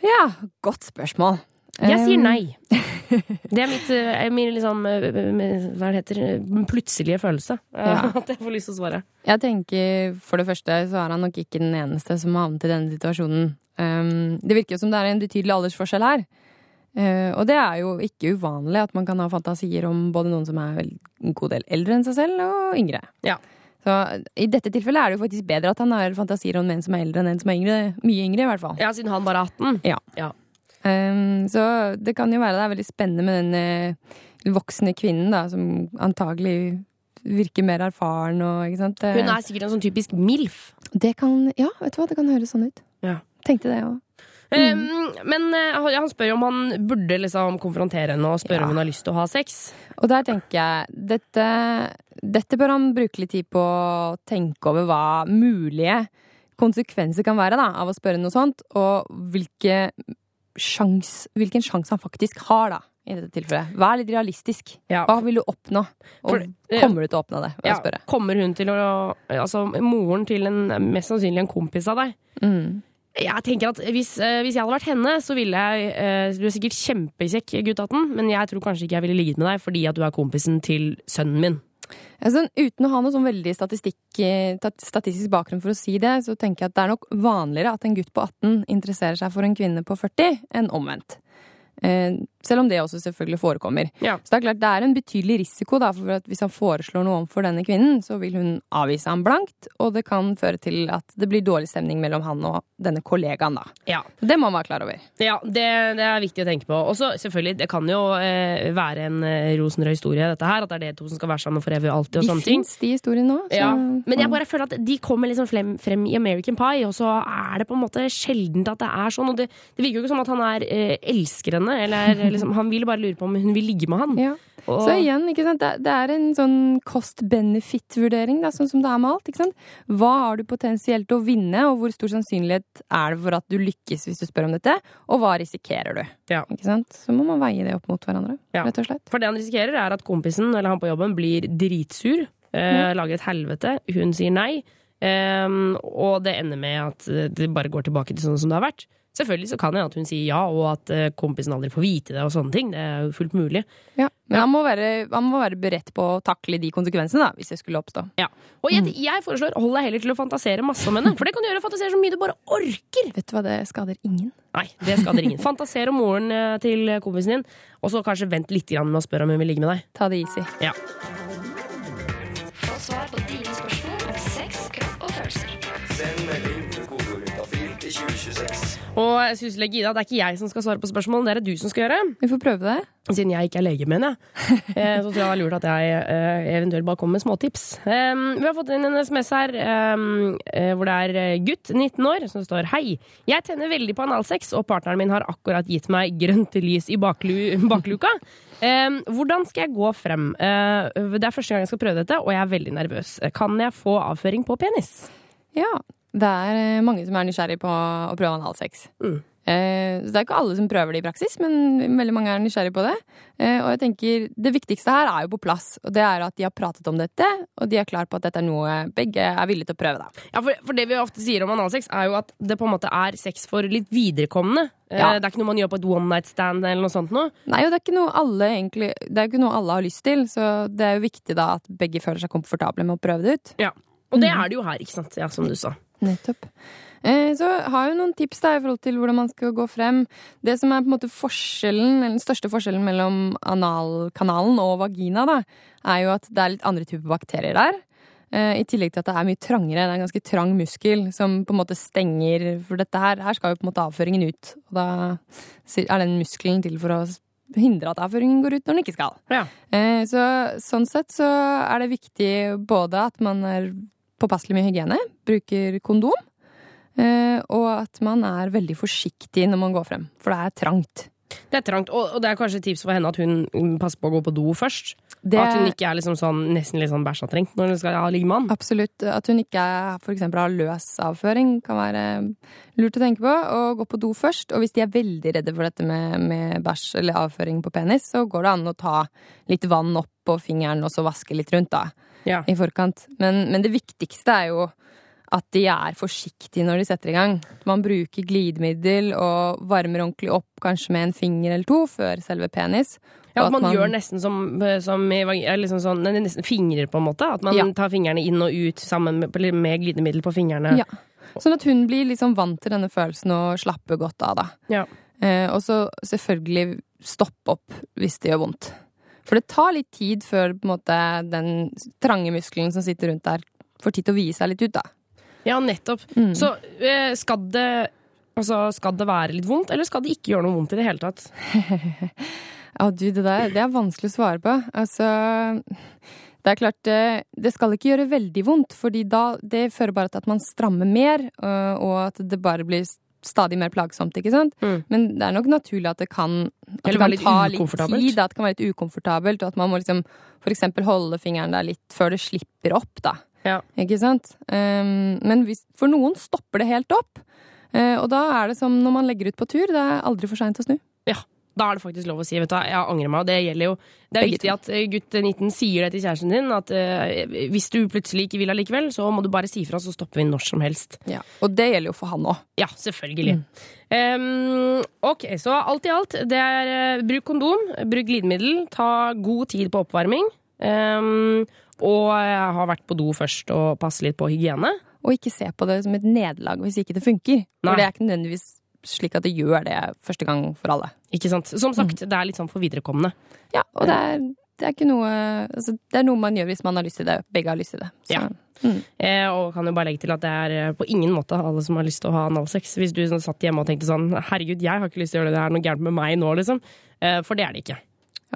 Ja, godt spørsmål. Jeg sier nei. Det er mitt, eh, min liksom, eh, hva det heter, eh, plutselige følelse. eh, Ja. At jeg får lyst til å svare. Jeg tenker for det første så er han nok ikke den eneste som har havnet i denne situasjonen. Um, det virker jo som det er en betydelig aldersforskjell her. Uh, og det er jo ikke uvanlig at man kan ha fantasier om både noen som er en god del eldre enn seg selv, og yngre. Så i dette tilfellet er det jo faktisk bedre at han har fantasier om en som er eldre enn en som er yngre. Mye yngre, i hvert fall. Ja, siden han bare er 18. Ja. Um, så det kan jo være det er veldig spennende med den uh, voksne kvinnen, da, som antagelig virker mer erfaren og ikke sant. Hun er sikkert en sånn typisk MILF. Det kan Ja, vet du hva, det kan høres sånn ut. Ja. Tenkte det òg. Um, men eh, han spør jo om han burde liksom konfrontere henne og spørre om hun har lyst til å ha sex. Og der tenker jeg dette, dette bør han bruke litt tid på å tenke over hva mulige konsekvenser kan være da, av å spørre noe sånt, og hvilke sjans, hvilken sjanse han faktisk har, da. I dette tilfellet. Vær litt realistisk. Hva vil du oppnå? Og For- kommer du til å oppnå det? Ja, kommer hun til å Altså, moren til en mest sannsynlig en kompis av deg. Mm. Jeg tenker at hvis, eh, hvis jeg hadde vært henne, så ville jeg eh, Du er sikkert kjempekjekk, gutt 18, men jeg tror kanskje ikke jeg ville ligget med deg fordi at du er kompisen til sønnen min. Altså, uten å ha noe sånn veldig eh, tat- statistisk bakgrunn for å si det, så tenker jeg at det er nok vanligere at en gutt på 18 interesserer seg for en kvinne på 40 enn omvendt. Eh, selv om det også selvfølgelig forekommer. Så det er klart det er en betydelig risiko da, for at hvis han foreslår noe overfor denne kvinnen, så vil hun avvise ham blankt, og det kan føre til at det blir dårlig stemning mellom han og denne kollegaen. da. Ja. Det må man være klar over. Ja, det, det er viktig å tenke på. Og så selvfølgelig, det kan jo eh, være en eh, rosenrød historie, dette her. At det er det to som skal være sammen for evig og alltid og De sånne ting. fins, de historiene nå. Ja, men jeg bare føler at de kommer liksom frem, frem i American Pie, og så er det på en måte sjeldent at det er sånn. Og det, det virker jo ikke som at han er eh, elsker henne, eller liksom, han vil bare lure på om hun vil ligge med han. Og- Så igjen, ikke sant? Det, det er en sånn cost-benefit-vurdering, sånn som det er med alt. Ikke sant? Hva har du potensielt å vinne, og hvor stor sannsynlighet er det for at du lykkes hvis du spør om dette? Og hva risikerer du? Ikke sant? Så må man veie det opp mot hverandre, Ja. rett og slett. For det han risikerer, er at kompisen eller han på jobben blir dritsur, eh, Ja. lager et helvete, hun sier nei. Um, og det ender med at eh, det bare går tilbake til sånn som det har vært. Selvfølgelig så kan det at hun sier ja, og at eh, kompisen aldri får vite det og sånne ting. Det er jo fullt mulig. Ja, men han må, være, han må være beredt på å takle de konsekvensene, da, hvis det skulle oppstå. Ja. Og jeg, jeg foreslår hold deg heller til å fantasere masse om henne. For det kan du gjøre. Fantasere så mye du bare orker. Vet du hva, det skader ingen. Nei, det skader ingen. Fantaser om moren eh, til kompisen din, og så kanskje vent litt med å spørre om hun vil ligge med deg. Ta det easy. Ja. Og jeg synes, Gida, det er ikke jeg som skal svare på spørsmål, det er det du som skal gjøre. Vi får prøve det. Siden jeg ikke er lege, mener jeg. Eh, Så tror jeg det er lurt at jeg eh, eventuelt bare kommer med småtips. Eh, Vi har fått inn en SMS her eh, eh, hvor det er gutt, 19 år, som står Hei, jeg tenner veldig på analsex, og partneren min har akkurat gitt meg grønt lys i baklu bakluka. Eh, Hvordan skal jeg gå frem? Det er første gang jeg skal prøve dette, og jeg er veldig nervøs. Kan jeg få avføring på penis? Ja. Det er eh, mange som er nysgjerrig på å prøve analsex. Mm. Eh, så det er ikke alle som prøver det i praksis, men veldig mange er nysgjerrig på det. Eh, og jeg tenker det viktigste her er jo på plass, og det er at de har pratet om dette, og de er klar på at dette er noe begge er villige til å prøve. da. Ja, for, for det vi ofte sier om analsex, er jo at det på en måte er sex for litt viderekomne. Ja. Det er ikke noe man gjør på et one night stand eller noe sånt noe. Nei, og det er ikke noe alle egentlig Det er ikke noe alle har lyst til, så det er jo viktig da at begge føler seg komfortable med å prøve det ut. Ja. Og det er det jo her, ikke sant? Ja, som du sa. Nettopp. Eh, Så har jeg jo noen tips der i forhold til hvordan man skal gå frem. Det som er på en måte forskjellen, eller den største forskjellen mellom analkanalen og vagina, da, er jo at det er litt andre typer bakterier der. Eh, I tillegg til at det er mye trangere. Det er en ganske trang muskel som på en måte stenger For dette her, her skal jo på en måte avføringen ut. Og da er den muskelen til for å hindre at avføringen går ut når den ikke skal. Ja. Eh, Så sånn sett så er det viktig både at man er påpasselig med hygiene, bruker kondom, eh, og at man er veldig forsiktig når man går frem, for det er trangt. Det er trangt, og, det er kanskje et tips for henne at hun mm, passer på å gå på do først. Det- At hun ikke er liksom sånn, nesten litt sånn bæsjatrengt når hun skal ha ligge med han. Absolutt. At hun ikke f.eks. har løs avføring, kan være lurt å tenke på. Og gå på do først. Og hvis de er veldig redde for dette med, med bæsj eller avføring på penis, så går det an å ta litt vann opp på fingeren og så vaske litt rundt, da. Ja. I forkant. Men, men det viktigste er jo at de er forsiktige når de setter i gang. Man bruker glidemiddel og varmer ordentlig opp, kanskje med en finger eller to, før selve penis. Ja, Og at man, gjør nesten som, som i vag- ja, liksom sånn, nesten fingrer, på en måte. At man Ja. tar fingrene inn og ut sammen med, med glidemiddel på fingrene. Ja. Sånn at hun blir liksom vant til denne følelsen og slapper godt av, da. Ja. Eh, og så selvfølgelig stopp opp hvis det gjør vondt. For det tar litt tid før måte, den trange muskelen som sitter rundt der, får tid til å vie seg litt ut, da. Ja, nettopp. Mm. Så eh, skal det Altså, skal det være litt vondt, eller skal det ikke gjøre noe vondt i det hele tatt? Ja, du, det der det er vanskelig å svare på. Altså Det er klart, det, det skal ikke gjøre veldig vondt, fordi da det fører bare til at man strammer mer, øh, og at det bare blir stadig mer plagsomt, ikke sant? Men det er nok naturlig at det kan, at det kan ta litt tid, at det kan være litt ukomfortabelt, og at man må liksom for eksempel holde fingeren der litt før det slipper opp, da. Ikke sant? Um, men hvis, for noen stopper det helt opp, Uh, og da er det som når man legger ut på tur, det er aldri for seint å snu. Ja, da er det faktisk lov å si vet du, jeg angrer meg. og Det gjelder jo Det er viktig at eh, gutt 19 sier det til kjæresten din. At uh, hvis du plutselig ikke vil allikevel, så må du bare si fra, så stopper vi når som helst. Ja, Og det gjelder jo for han òg. Ja, selvfølgelig. Um, ok, så alt i alt, det er uh, bruk kondom, bruk glidemiddel, ta god tid på oppvarming. Um, og jeg har vært på do først og passe litt på hygiene. Og ikke se på det som et nederlag hvis ikke det funker. Nei. For det er ikke nødvendigvis slik at det gjør det første gang for alle. Ikke sant? Som sagt, det er litt sånn for viderekomne. Ja, og det er, det er ikke noe altså, Det er noe man gjør hvis man har lyst til det. Begge har lyst til det. Så, Ja. Eh, og kan jo bare legge til at det er eh, på ingen måte alle som har lyst til å ha analsex. Hvis du sånn, satt hjemme og tenkte sånn herregud, jeg har ikke lyst til å gjøre det, det er noe gærent med meg nå, liksom. Eh, for det er det ikke.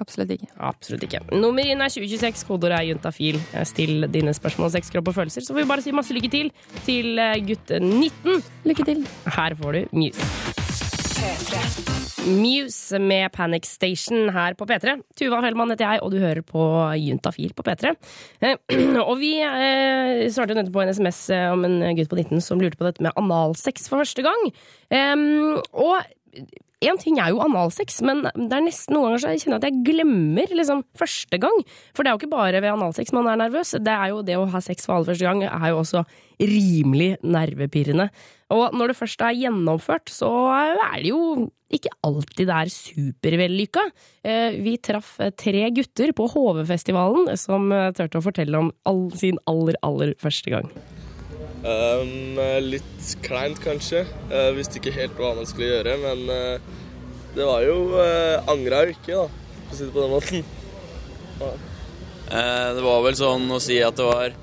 Absolutt ikke. Absolutt ikke. Nummer inn er 2026, kodeordet er juntafil. Eh, Still dine spørsmål om sex, kropp og følelser. Så får vi bare si masse lykke til til eh, gutt 19. Lykke til. Her får du Muse. Muse med Panic Station her på P3. Tuva Fellmann heter jeg, og du hører på Juntafil på P3. Eh, og vi svarte nettopp på en SMS om en gutt på 19 som lurte på dette med analsex for første gang. Og en ting er jo analsex, men det er nesten noen ganger så jeg kjenner at jeg glemmer liksom første gang. For det er jo ikke bare ved analsex man er nervøs. Det er jo det å ha sex for aller første gang er jo også rimelig nervepirrende. Og når det først er gjennomført, så er det jo ikke alltid det er supervellykka. Eh, Vi traff tre gutter på HV-festivalen som eh, turte å fortelle om all, sin aller, aller første gang. Um, litt kleint, kanskje. Uh, visste ikke helt hva man skulle gjøre, men uh, det var jo uh, Angra jo ikke, da, for å si det på den måten. Ja. Uh, Det var vel sånn å si at det var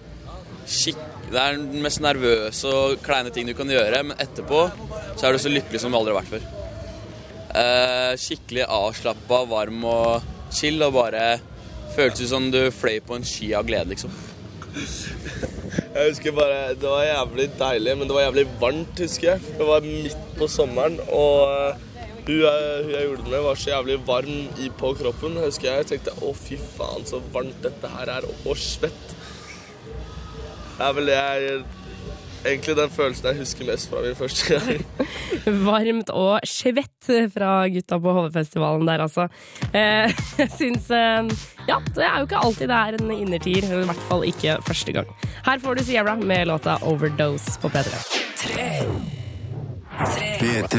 skikk... Det er den mest nervøse og kleine ting du kan gjøre, men etterpå så er du så lykkelig som du aldri har vært før. Skikkelig avslappa, varm og chill, og bare føltes som du fløy på en sky av glede, liksom. Jeg husker bare, Det var jævlig deilig, men det var jævlig varmt, husker jeg. Det var midt på sommeren, og uh, hun, jeg, hun jeg gjorde det med, var så jævlig varm i, på kroppen. husker Jeg Jeg tenkte å, fy faen, så varmt dette her er, og svett. Det er vel det jeg Egentlig den følelsen jeg husker mest fra min første gang. Varmt og svett fra gutta på HV-festivalen der, altså. Eh, Jeg syns eh, Ja, det er jo ikke alltid det er en innertier. I hvert fall ikke første gang. Her får du Sierra med låta 'Overdose' på P3. P3.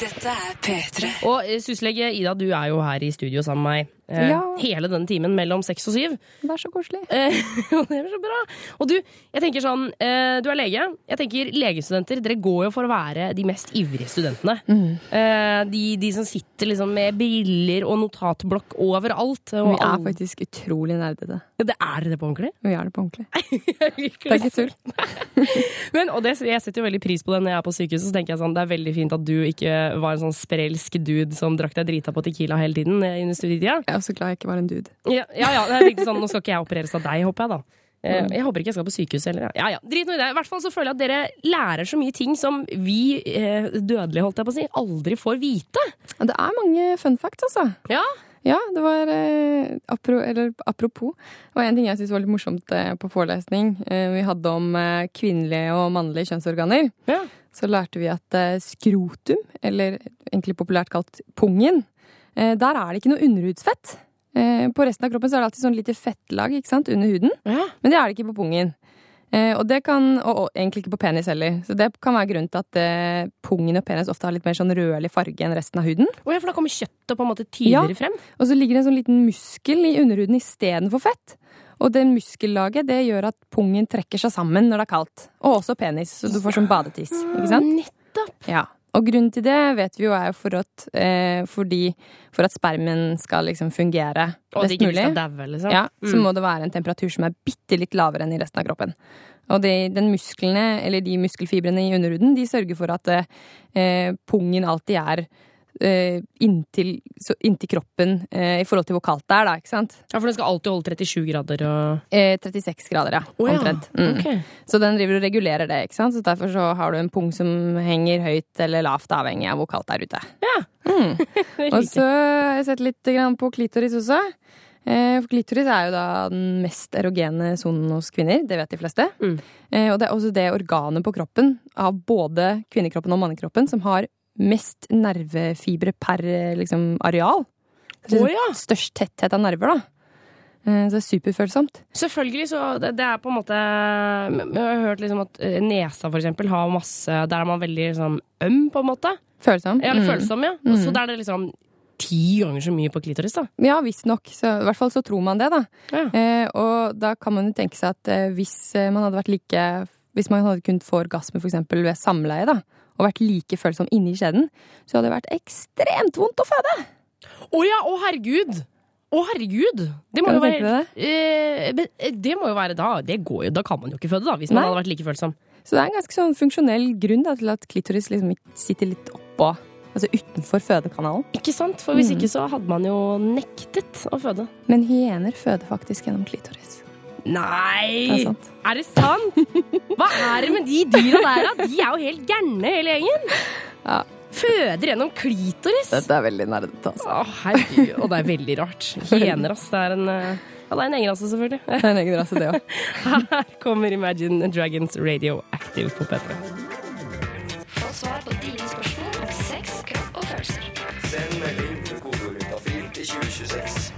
Dette er P3. Og eh, syslege Ida, du er jo her i studio sammen med meg. Eh, Ja. Hele denne timen mellom seks og syv. Det er så koselig. Eh, det er så bra. Og du, jeg tenker sånn, eh, du er lege. Jeg tenker Legestudenter dere går jo for å være de mest ivrige studentene. Mm. Eh, de, de som sitter liksom med briller og notatblokk overalt. Og Vi er faktisk utrolig nerdete. Ja, det er det på ordentlig? Vi er det på ordentlig. Det er ikke tull. Men, og det, jeg setter jo veldig pris på det når jeg er på sykehuset. Så tenker jeg sånn, Det er veldig fint at du ikke var en sånn sprelsk dude som drakk deg drita på Tequila hele tiden. eh, under studietida. Jeg er også glad jeg ikke var en dude. Ja, ja, ja jeg tenkte sånn, Nå skal ikke jeg opereres av deg, håper jeg da. Eh, Mm. Jeg håper ikke jeg skal på sykehus heller. Ja. ja, ja, Drit nå i det. I hvert fall så føler jeg at dere lærer så mye ting som vi eh, dødelige, holdt jeg på å si, aldri får vite. Det er mange fun facts, altså. Ja? Ja, det var eh, apro, eller, Apropos, det var en ting jeg syntes var litt morsomt eh, på forelesning. Eh, vi hadde om eh, kvinnelige og mannlige kjønnsorganer. Ja. Så lærte vi at skrotum, eller egentlig populært kalt pungen, der er det ikke noe underhudsfett. Eh, på resten av kroppen så er det alltid sånn lite fettlag ikke sant, under huden, men det er det ikke på pungen. Eh, og det kan, og, egentlig ikke på penis heller. Så det kan være grunnen til at eh, pungen og penis ofte har litt mer sånn rødlig farge enn resten av huden. Oh, ja, for da kommer kjøttet på en måte tydeligere frem? Og så ligger det en sånn liten muskel i underhuden istedenfor fett. Og det muskellaget det gjør at pungen trekker seg sammen når det er kaldt. Og også penis, så du får sånn badetiss. Ikke sant? Nettopp! Ja. Og grunnen til det vet vi jo er jo for at, eh, fordi, for at spermen skal liksom fungere Og best mulig. skal daue, liksom. Ja, så Mm. må det være en temperatur som er bitte litt lavere enn i resten av kroppen. Og de, den musklene, eller de muskelfibrene i underhuden, de sørger for at eh, pungen alltid er eh, inntil, så, inntil kroppen eh, i forhold til hvor kaldt det er, da, ikke sant? Ja, For den skal alltid holde 37 grader og Eh, 36 grader, ja. Oh, ja, Omtrent. Mm. Okay. Så den driver og regulerer det, ikke sant? Så derfor så har du en pung som henger høyt eller lavt, avhengig av hvor kaldt det er ute. Mm. Og så har jeg sett litt grann på klitoris også. Eh, for klitoris er jo da den mest erogene sonen hos kvinner. Det vet de fleste. Mm. og det er også det organet på kroppen av både kvinnekroppen og mannekroppen som har mest nervefibre per eh, liksom, areal. Å, ja. Størst tetthet av nerver, da. Eh, så det er superfølsomt. Selvfølgelig, så det, det er på en måte Jeg har hørt liksom at eh, nesa, for eksempel, har masse Der er man veldig liksom øm, på en måte. Følsom. Ja, eller Mm. følsom, ja. Mm. Så da er det liksom ti ganger så mye på klitoris, da. Ja, visstnok. I hvert fall så tror man det, da. Eh, og da kan man jo tenke seg at eh, hvis man hadde vært like Hvis man hadde kunnet få orgasme for eksempel ved samleie, da, og vært like følsom inni skjeden, så hadde det vært ekstremt vondt å føde! Å ja, å herregud! Å herregud! Det må jo være deg Eh, eh, Det må jo være da Det går jo, da kan man jo ikke føde, da, hvis man Nei. hadde vært like følsom. Så det er en ganske sånn funksjonell grunn da, til at klitoris liksom sitter litt oppå, altså utenfor fødekanalen. Ikke sant? For hvis Mm. ikke så hadde man jo nektet å føde. Men hyener føder faktisk gjennom klitoris. Nei! Det er sant. Er det sant? Hva er det med de dyra der, da? De er jo helt gærne, hele gjengen. Ja. Føder gjennom klitoris. Dette er veldig nerdete, altså. Å, herregud. Og det er veldig rart. Hyener, ass. Det er en eh, Ja, det er en egen rase, selvfølgelig. Det er en egen rase, det òg. Her kommer Imagine Dragons Radioactive på P3.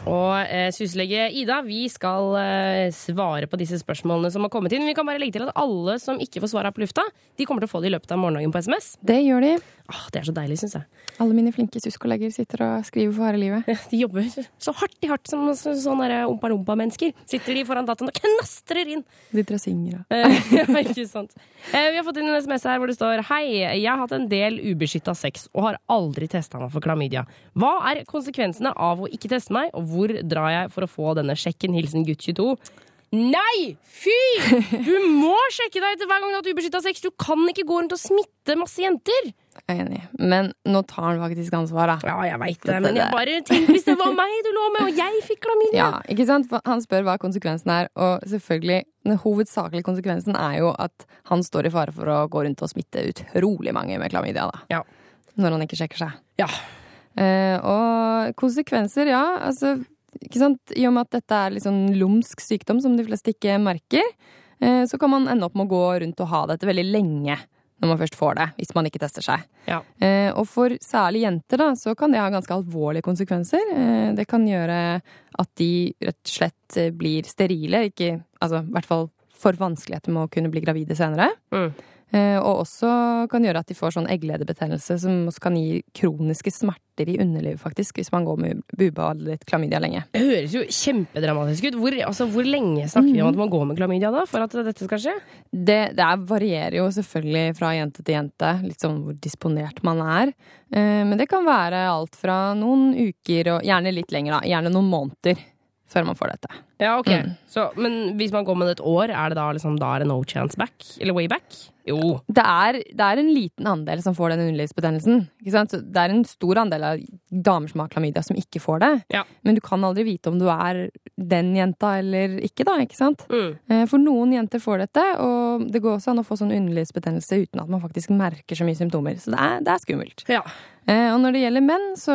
Og eh, syslege Ida, vi skal eh, svare på disse spørsmålene som har kommet inn. Vi kan bare legge til at alle som ikke får svare på lufta, de kommer til å få det i løpet av morgendagen på SMS. Det gjør de. Åh, det er så deilig, syns jeg. Alle mine flinke SUS-kolleger sitter og skriver for harde livet. De jobber så hardt i hardt som så- sånne ompa-lompa-mennesker. Sitter de foran dataen og knastrer inn. Sitter og synger og Eh, ikke sant. Eh, Vi har fått inn en SMS her hvor det står Hei, jeg har hatt en del ubeskytta sex og har aldri testa meg for klamydia. Hva er konsekvensene av å ikke teste meg, og hvor drar jeg for å få denne sjekken? Hilsen gutt 22. Nei! Fy! Du må sjekke deg etter hver gang du har hatt ubeskytta sex. Du kan ikke gå rundt og smitte masse jenter. Jeg er enig. Men nå tar han faktisk ansvar, da. Ja, jeg veit det, men jeg bare tenk hvis det var meg du lå med, og jeg fikk klamydia. Ja, ikke sant? For Han spør hva konsekvensen er, og selvfølgelig, den hovedsakelige konsekvensen er jo at han står i fare for å gå rundt og smitte utrolig mange med klamydia, da. Ja. Når han ikke sjekker seg. Ja. Eh, og konsekvenser, ja. Altså, ikke sant? I og med at dette er litt sånn lumsk sykdom som de fleste ikke merker, eh, så kan man ende opp med å gå rundt og ha dette veldig lenge når man først får det, hvis man ikke tester seg. Ja. Eh, og for særlig jenter da, så kan det ha ganske alvorlige konsekvenser. Eh, det kan gjøre at de rett og slett eh, blir sterile, ikke, altså i hvert fall for vanskeligheter med å kunne bli gravide senere. Mm. Eh, og også kan gjøre at de får sånn eggledebetennelse, som også kan gi kroniske smerter i underlivet, faktisk, hvis man går med ubehandlet klamydia lenge. Det høres jo kjempedramatisk ut. Hvor, altså, hvor lenge snakker vi om at man går med klamydia da, for at dette skal skje? Det, det er, varierer jo selvfølgelig fra jente til jente, litt sånn hvor disponert man er. Eh, men det kan være alt fra noen uker og gjerne litt lenger, da. Gjerne noen måneder før man får dette. Ja, ok. Mm. Så, men hvis man går med det et år, er det da liksom da er det no chance back? Eller way back? Jo. Det er, det er en liten andel som får den underlivsbetennelsen. Ikke sant? Så det er en stor andel av damer som har klamydia, som ikke får det. Ja. Men du kan aldri vite om du er den jenta eller ikke, da. ikke sant? Mm. Eh, For noen jenter får dette, og det går også an å få sånn underlivsbetennelse uten at man faktisk merker så mye symptomer. Så det er, det er skummelt. Ja. Eh, Og når det gjelder menn, så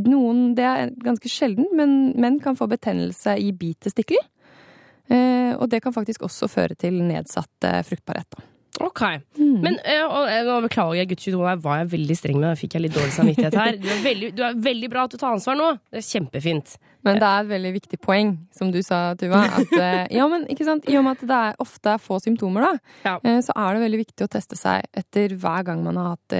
noen Det er ganske sjelden, men menn kan få betennelse i bitestikkel. Eh, Og det kan faktisk også føre til nedsatt eh, fruktbarhet. Da. Ok. Men og, eh, nå beklager jeg, gutt 22, her var jeg veldig streng med. Da fikk jeg litt dårlig samvittighet her. Du er, veldig, du er veldig bra at du tar ansvar nå. Det er kjempefint. Men det er et veldig viktig poeng, som du sa, Tuva. At, ja, men ikke sant? I og med at det er ofte er få symptomer, da, ja. så er det veldig viktig å teste seg etter hver gang man har hatt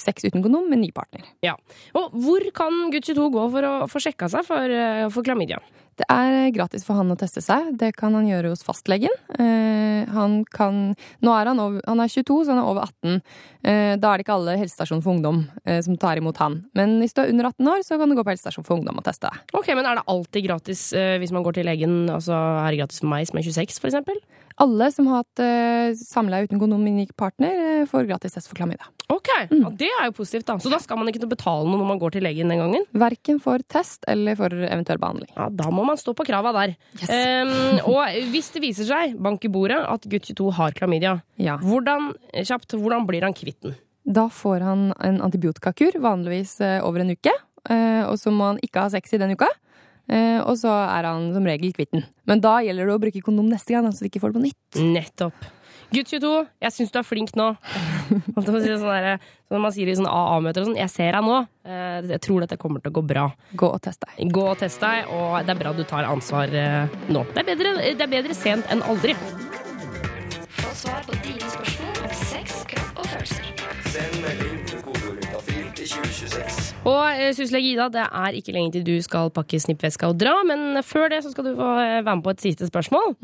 sex uten kondom med ny partner. Ja. Og hvor kan gutt 22 gå for å få sjekka seg for, eh, for klamydia? Det er gratis for han å teste seg. Det kan han gjøre hos fastlegen. Eh, han kan Nå er han, over, han er 22, så han er over 18. Eh, da er det ikke alle helsestasjoner for ungdom eh, som tar imot han. Men hvis du er under 18 år, så kan du gå på helsestasjon for ungdom og teste deg. Ok, Men er det alltid gratis hvis man går til legen? Altså, Er det gratis for meg som er 26, for eksempel? Alle som har hatt samleie uten kondom med unik partner, får gratis test for klamydia. Ok, ja, Det er jo positivt, da. Så da skal man ikke betale noe når man går til legen den gangen? Verken for test eller for eventuell behandling. Ja, Da må man stå på krava der. Ehm, og hvis det viser seg, bank i bordet, at gutt 22 har klamydia, Ja. hvordan, kjapt, hvordan blir han kvitt den? Da får han en antibiotikakur, vanligvis eh, over en uke. eh, Og så må han ikke ha sex i den uka. Eh, Og så er han som regel kvitt den. Men da gjelder det å bruke kondom neste gang, så du ikke får det på nytt. Nettopp. Gutt 22, jeg syns du er flink nå. Sånn der, sånn man sier i sånne AA-møter og sånn. Jeg ser deg nå. Eh, Jeg tror dette kommer til å gå bra. Gå og test deg. Gå og test deg, og det er bra du tar ansvar eh, nå. Det er bedre, det er bedre sent enn aldri. Få svar på dine spørsmål om sex, kropp og følelser. Send melding til kodeordet til 2026. Og eh, syslege Ida, det er ikke lenge til du skal pakke snippveska og dra, men før det så skal du få eh, være med på et siste spørsmål.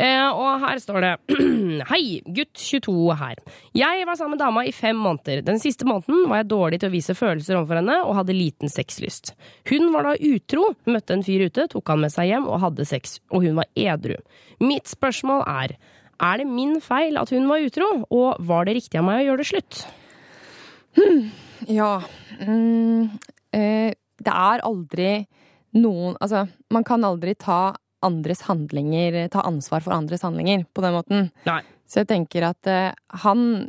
Eh, og her står det Hei, gutt 22 her. Jeg var sammen med dama i fem måneder. Den siste måneden var jeg dårlig til å vise følelser overfor henne og hadde liten sexlyst. Hun var da utro, møtte en fyr ute, tok han med seg hjem og hadde sex, og hun var edru. Mitt spørsmål er er det min feil at hun var utro, og var det riktig av meg å gjøre det slutt? Ja. Mm, eh, det er aldri noen Altså, man kan aldri ta andres handlinger Ta ansvar for andres handlinger på den måten. Nei. Så jeg tenker at eh, han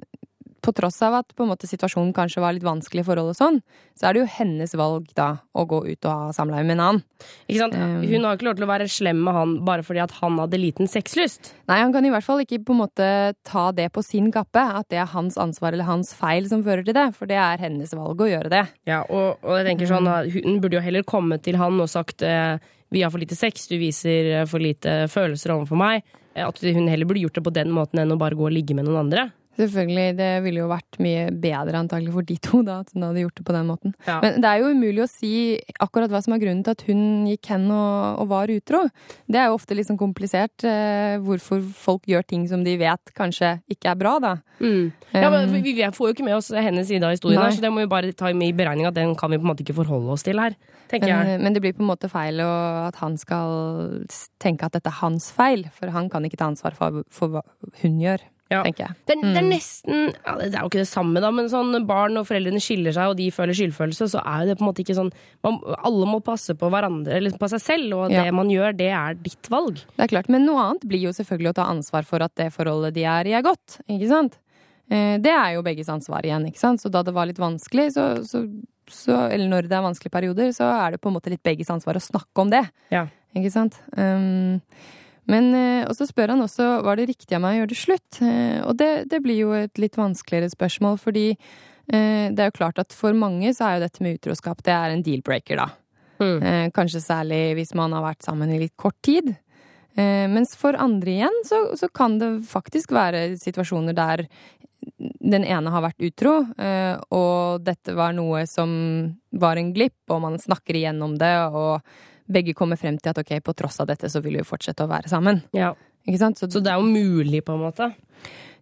på tross av at måte situasjonen kanskje var litt vanskelig i forholdet og sånn, så er det jo hennes valg da å gå ut og ha samleie med en annen. Ikke sant? Hun har ikke lov til å være slem med han bare fordi at han hadde liten sexlyst. Nei, han kan i hvert fall ikke på en måte ta det på sin kappe, at det er hans ansvar eller hans feil som fører til det, for det er hennes valg å gjøre det. Ja, og, og jeg tenker sånn, at Hun burde jo heller kommet til han og sagt eh, vi har for lite sex, du viser eh, for lite følelser overfor meg. Eh, At hun heller burde gjort det på den måten enn å bare gå og ligge med noen andre. Selvfølgelig, det ville jo vært mye bedre antagelig for de to da, at hun hadde gjort det på den måten. Ja. Men det er jo umulig å si akkurat hva som er grunnen til at hun gikk hen og, og var utro. Det er jo ofte litt sånn komplisert eh, hvorfor folk gjør ting som de vet kanskje ikke er bra, da. Ja, men vi vi får jo ikke med oss hennes side av historien, Nei. her, så det må vi bare ta med i beregning at den kan vi på en måte ikke forholde oss til her. tenker Men, jeg. men det blir på en måte feil at han skal tenke at dette er hans feil, for han kan ikke ta ansvar for, for hva hun gjør, tenker jeg. Det, det er Mm. nesten ja, Det er jo ikke det samme, da, men sånn barn og foreldrene skiller seg, og de føler skyldfølelse, så er jo det på en måte ikke sånn man, Alle må passe på hverandre, eller på seg selv, og Ja. det man gjør, det er ditt valg. Det er klart, men noe annet blir jo selvfølgelig å ta ansvar for at det forholdet de er i, er godt. Ikke sant? Eh, Det er jo begges ansvar igjen, ikke sant? Så da det var litt vanskelig, så, så, så Eller når det er vanskelige perioder, så er det på en måte litt begges ansvar å snakke om det. Ja. Ikke sant? Um, men eh, Og så spør han også var det riktig av meg å gjøre det slutt. Eh, Og det, det blir jo et litt vanskeligere spørsmål, fordi eh, det er jo klart at for mange så er jo dette med utroskap det er en deal-breaker, da. Mm. Kanskje særlig hvis man har vært sammen i litt kort tid. Mens for andre igjen så, så kan det faktisk være situasjoner der den ene har vært utro, og dette var noe som var en glipp, og man snakker igjennom det, og begge kommer frem til at ok, på tross av dette så vil vi fortsette å være sammen. Ikke sant? Så, det er jo mulig, på en måte?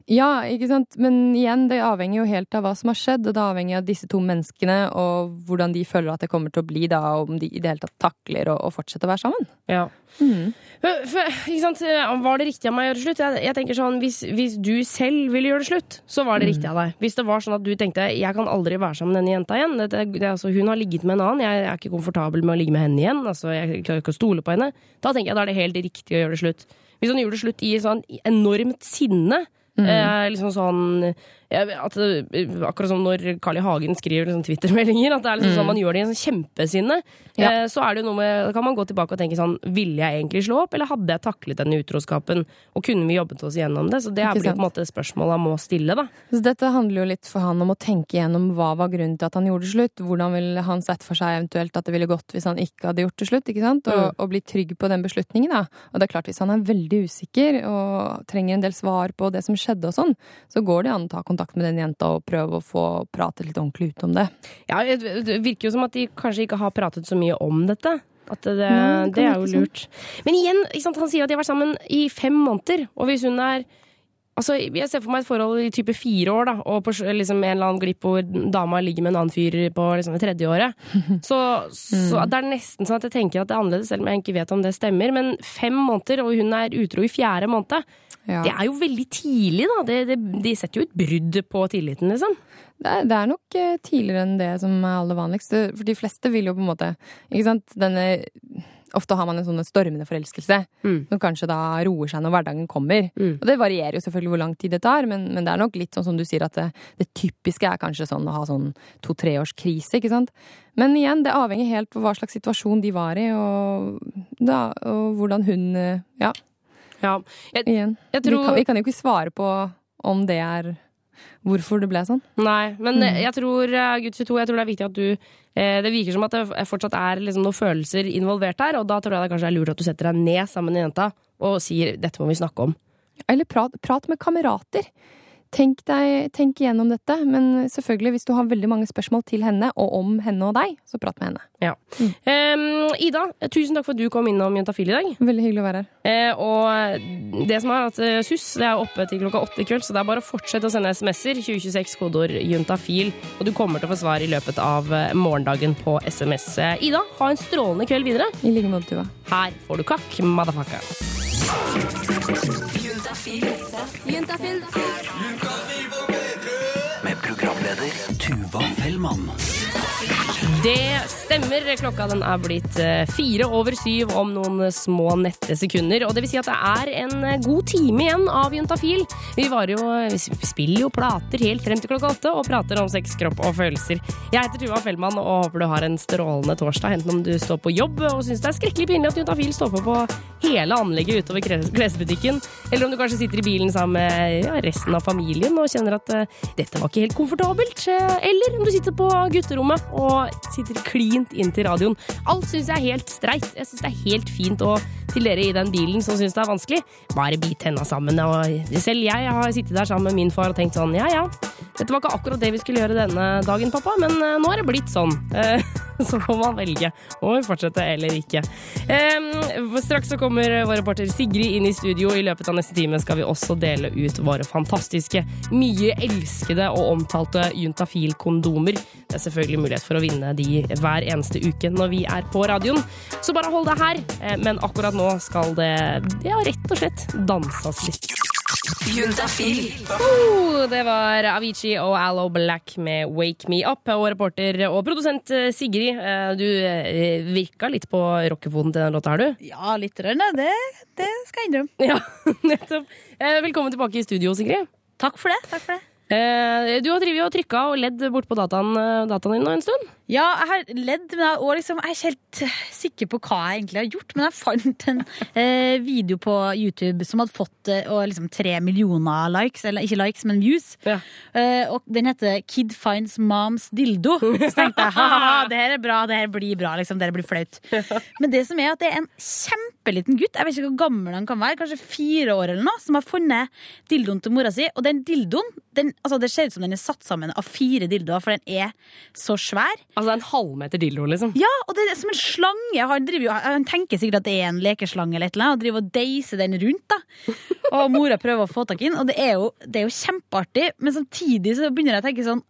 Ja, ikke sant. Men igjen, det avhenger jo helt av hva som har skjedd, og det avhenger av disse to menneskene og hvordan de føler at det kommer til å bli, da, og om de i det hele tatt takler å, å fortsette å være sammen. Ja. Mm. For, for, ikke sant? Var det riktig av meg å gjøre det slutt? Jeg, jeg tenker sånn, hvis, hvis du selv ville gjøre det slutt, så var det Mm. riktig av deg. Hvis det var sånn at du tenkte jeg kan aldri være sammen med denne jenta igjen, det, det, det, altså, hun har ligget med en annen, jeg er ikke komfortabel med å ligge med henne igjen, altså, jeg klarer ikke å stole på henne, da tenker jeg da er det helt riktig å gjøre det slutt. Hvis han gjorde det slutt i sånn enormt sinne, Mm. Eh, liksom sånn at, eh, Akkurat som når Carl I. Hagen skriver liksom Twitter-meldinger, at det er liksom Mm. sånn man gjør det i en sånn kjempesinne. Ja. Eh, så er det jo noe med, da kan man gå tilbake og tenke sånn Ville jeg egentlig slå opp, eller hadde jeg taklet denne utroskapen? Og kunne vi jobbet oss gjennom det? Så det blir på en måte spørsmål han må stille, da. Så dette handler jo litt for han om å tenke gjennom hva var grunnen til at han gjorde det slutt. Hvordan ville han sett for seg eventuelt at det ville gått hvis han ikke hadde gjort det slutt? ikke sant? Og, Mm. og bli trygg på den beslutningen. da. Og det er klart, hvis han er veldig usikker og trenger en del svar på det som skjedde og sånn, så går det an å ta kontakt med den jenta og prøve å få prate litt ordentlig ut om det. Ja, det virker jo som at de kanskje ikke har pratet så mye om dette. At det, Nei, det det er jo lurt. sånn. lurt. Men igjen, sant, han sier at de har vært sammen i fem måneder. Og hvis hun er Altså, Jeg ser for meg et forhold i type fire år, da, og på liksom en eller annen glipp hvor dama ligger med en annen fyr på liksom det tredje året. Så, så Mm. det er nesten sånn at jeg tenker at det er annerledes, selv om jeg ikke vet om det stemmer. Men fem måneder, og hun er utro i fjerde måned, Ja. det er jo veldig tidlig, da. Det, det, de setter jo et brudd på tilliten, liksom. Det er, det er nok eh, tidligere enn det som er aller vanligst. For de fleste vil jo på en måte Ikke sant? Denne Ofte har man en sånn stormende forelskelse som kanskje da roer seg når hverdagen kommer. Og det varierer jo selvfølgelig hvor lang tid det tar, men, men det er nok litt sånn som du sier at det, det typiske er kanskje sånn å ha sånn to-tre års krise, ikke sant. Men igjen, det avhenger helt på hva slags situasjon de var i, og, da, og hvordan hun eh, Ja. igjen. jeg vi, kan, vi kan jo ikke svare på om det er hvorfor det ble sånn. Nei, men Mm. eh, jeg tror, Gud gutt 22, jeg tror det er viktig at du eh, Det virker som at det fortsatt er liksom noen følelser involvert her, og da tror jeg det kanskje er lurt at du setter deg ned sammen med jenta og sier 'dette må vi snakke om'. Eller prat, prat med kamerater. Tenk, deg, tenk igjennom dette, men selvfølgelig, hvis du har veldig mange spørsmål til henne, og om henne og deg, så prat med henne. Ja. Em, Ida, tusen takk for at du kom innom Juntafil i dag. Veldig hyggelig å være her. Eh, og det som er at eh, SUS det er oppe til klokka åtte i kveld, så det er bare å fortsette å sende SMS-er. 2026 kodeord juntafil, og du kommer til å få svar i løpet av eh, morgendagen på SMS. Eh, Ida, ha en strålende kveld videre. I like måte, Tuva. Her får du kakk, motherfucker. Juntafil. programleder Tuva Fellmann. Det stemmer. Klokka den er blitt eh, fire over syv om noen små nette sekunder. Og det vil si at det er en eh, god time igjen av Juntafil. Vi, jo, vi spiller jo plater helt frem til klokka åtte og prater om sex, kropp og følelser. Jeg heter Tuva Fellmann og håper du har en strålende torsdag, enten om du står på jobb og syns det er skrekkelig pinlig at Juntafil står på på hele anlegget utover klesbutikken, eller om du kanskje sitter i bilen sammen med ja, resten av familien og kjenner at eh, dette var ikke helt komfortabelt, eller om du sitter på gutterommet og sitter klint inntil radioen. Alt syns jeg er helt streit. Jeg syns det er helt fint. å til dere i den bilen som syns det er vanskelig, bare bit tenna sammen. Og selv jeg har sittet der sammen med min far og tenkt sånn, ja ja, dette var ikke akkurat det vi skulle gjøre denne dagen, pappa, men eh, nå er det blitt sånn. Eh, Så får man velge om vi fortsetter eller ikke. Straks så kommer vår reporter Sigrid inn i studio. I løpet av neste time skal vi også dele ut våre fantastiske, mye elskede og omtalte juntafil-kondomer. Det er selvfølgelig mulighet for å vinne de hver eneste uke når vi er på radioen. Så bare hold deg her. Eh, Men akkurat nå skal det ja, rett og slett danses litt. Juntafil. Oh, det var Avicii og Allo Black med Wake Me Up. Og reporter og produsent eh, Sigrid, eh, du virka litt på rockefoten til den låta har du? Ja, litt. Rønne. Det, det skal jeg innrømme. Ja, nettopp. Eh, Velkommen tilbake i studio, Sigrid. Takk for det. takk for det. Eh, Du har drevet og trykka og ledd bort på dataen, eh, dataen din nå en stund. Ja, jeg har ledd, men jeg, liksom, jeg er ikke helt eh, sikker på hva jeg egentlig har gjort. Men jeg fant en eh, video på YouTube som hadde fått eh, og liksom tre millioner likes. Eller ikke likes, men views. Eh, og den heter Kid finds mom's dildo. Så tenkte jeg ha-ha, det her er bra, det her blir bra. liksom, Det her blir flaut. Men det som er at det er en kjempeliten gutt, jeg vet ikke hvor gammel han kan være, kanskje fire år eller noe, som har funnet dildoen til mora si. Og den dildoen, den, altså, det ser ut som den er satt sammen av fire dildoer, for den er så svær. Altså det er en halvmeter dildo, liksom. Ja, og det er som en slange. Han, driver han tenker sikkert at det er en lekeslange eller et eller annet, og driver og deiser den rundt. da. Og mora prøver å få tak i den, og det er, jo, det er jo kjempeartig, men samtidig så begynner jeg å tenke sånn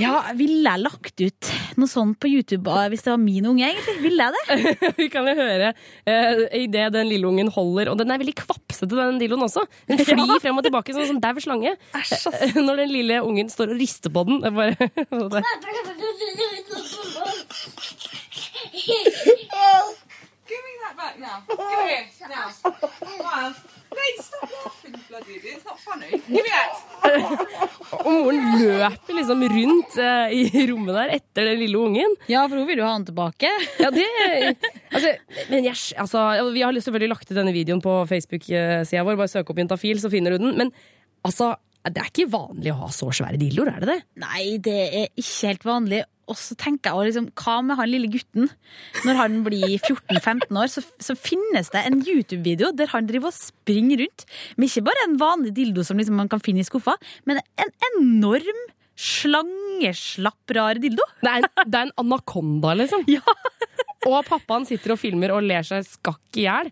Ja, ville jeg lagt ut noe sånt på YouTube ah, hvis det var min unge, egentlig? Ville jeg det? Vi kan jo høre uh, idet den lille ungen holder Og den er veldig kvapsete, den dilloen også. Den flyr frem og tilbake som en sånn dau slange. Eh, Når den lille ungen står og rister på den. Det er bare Give me that back now. Give it here now. Come please stop stopp! Og moren løper liksom rundt eh, i rommet der etter den lille ungen. Ja, for hun vil jo ha han tilbake. Ja, det altså, Men jeg, altså, Vi har selvfølgelig lagt ut denne videoen på Facebook-sida vår. Bare søk opp Juntafil, så finner du den. Men altså, det er ikke vanlig å ha så svære dildoer, er det det? Nei, det er ikke helt vanlig. Og så tenker jeg liksom, hva med han lille gutten? Når han blir 14-15 år, så, så finnes det en YouTube-video der han driver og springer rundt med ikke bare en vanlig dildo som liksom man kan finne i skuffa, men en enorm slangeslapp rar dildo. Det er, en- det er en anakonda, liksom. Og pappaen sitter og filmer og ler seg skakk i hjel.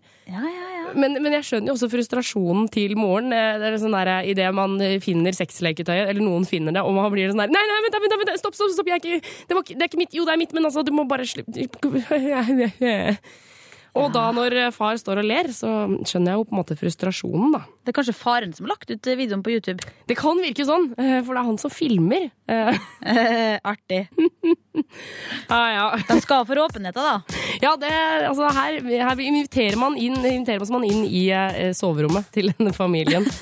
Men, men jeg skjønner jo også frustrasjonen til moren. eh, Det er sånn der, Idet man finner sexleketøyet, eller noen finner det, og man blir sånn der Nei, nei, vent, vent, vent, stopp, stopp, stopp! Ikke, det, ikke- det er ikke mitt. Jo, det er mitt, men altså, du må bare slippe Og da når far står og ler, så skjønner jeg jo på en måte frustrasjonen, da. Det er kanskje faren som har lagt ut videoen på YouTube? Det kan virke sånn, eh, for det er han som filmer. Eh, Artig. ah, ja. De skal for åpenheten, da. Ja, det, altså her, her inviterer man inn, inviterer man inn i eh, soverommet til denne familien.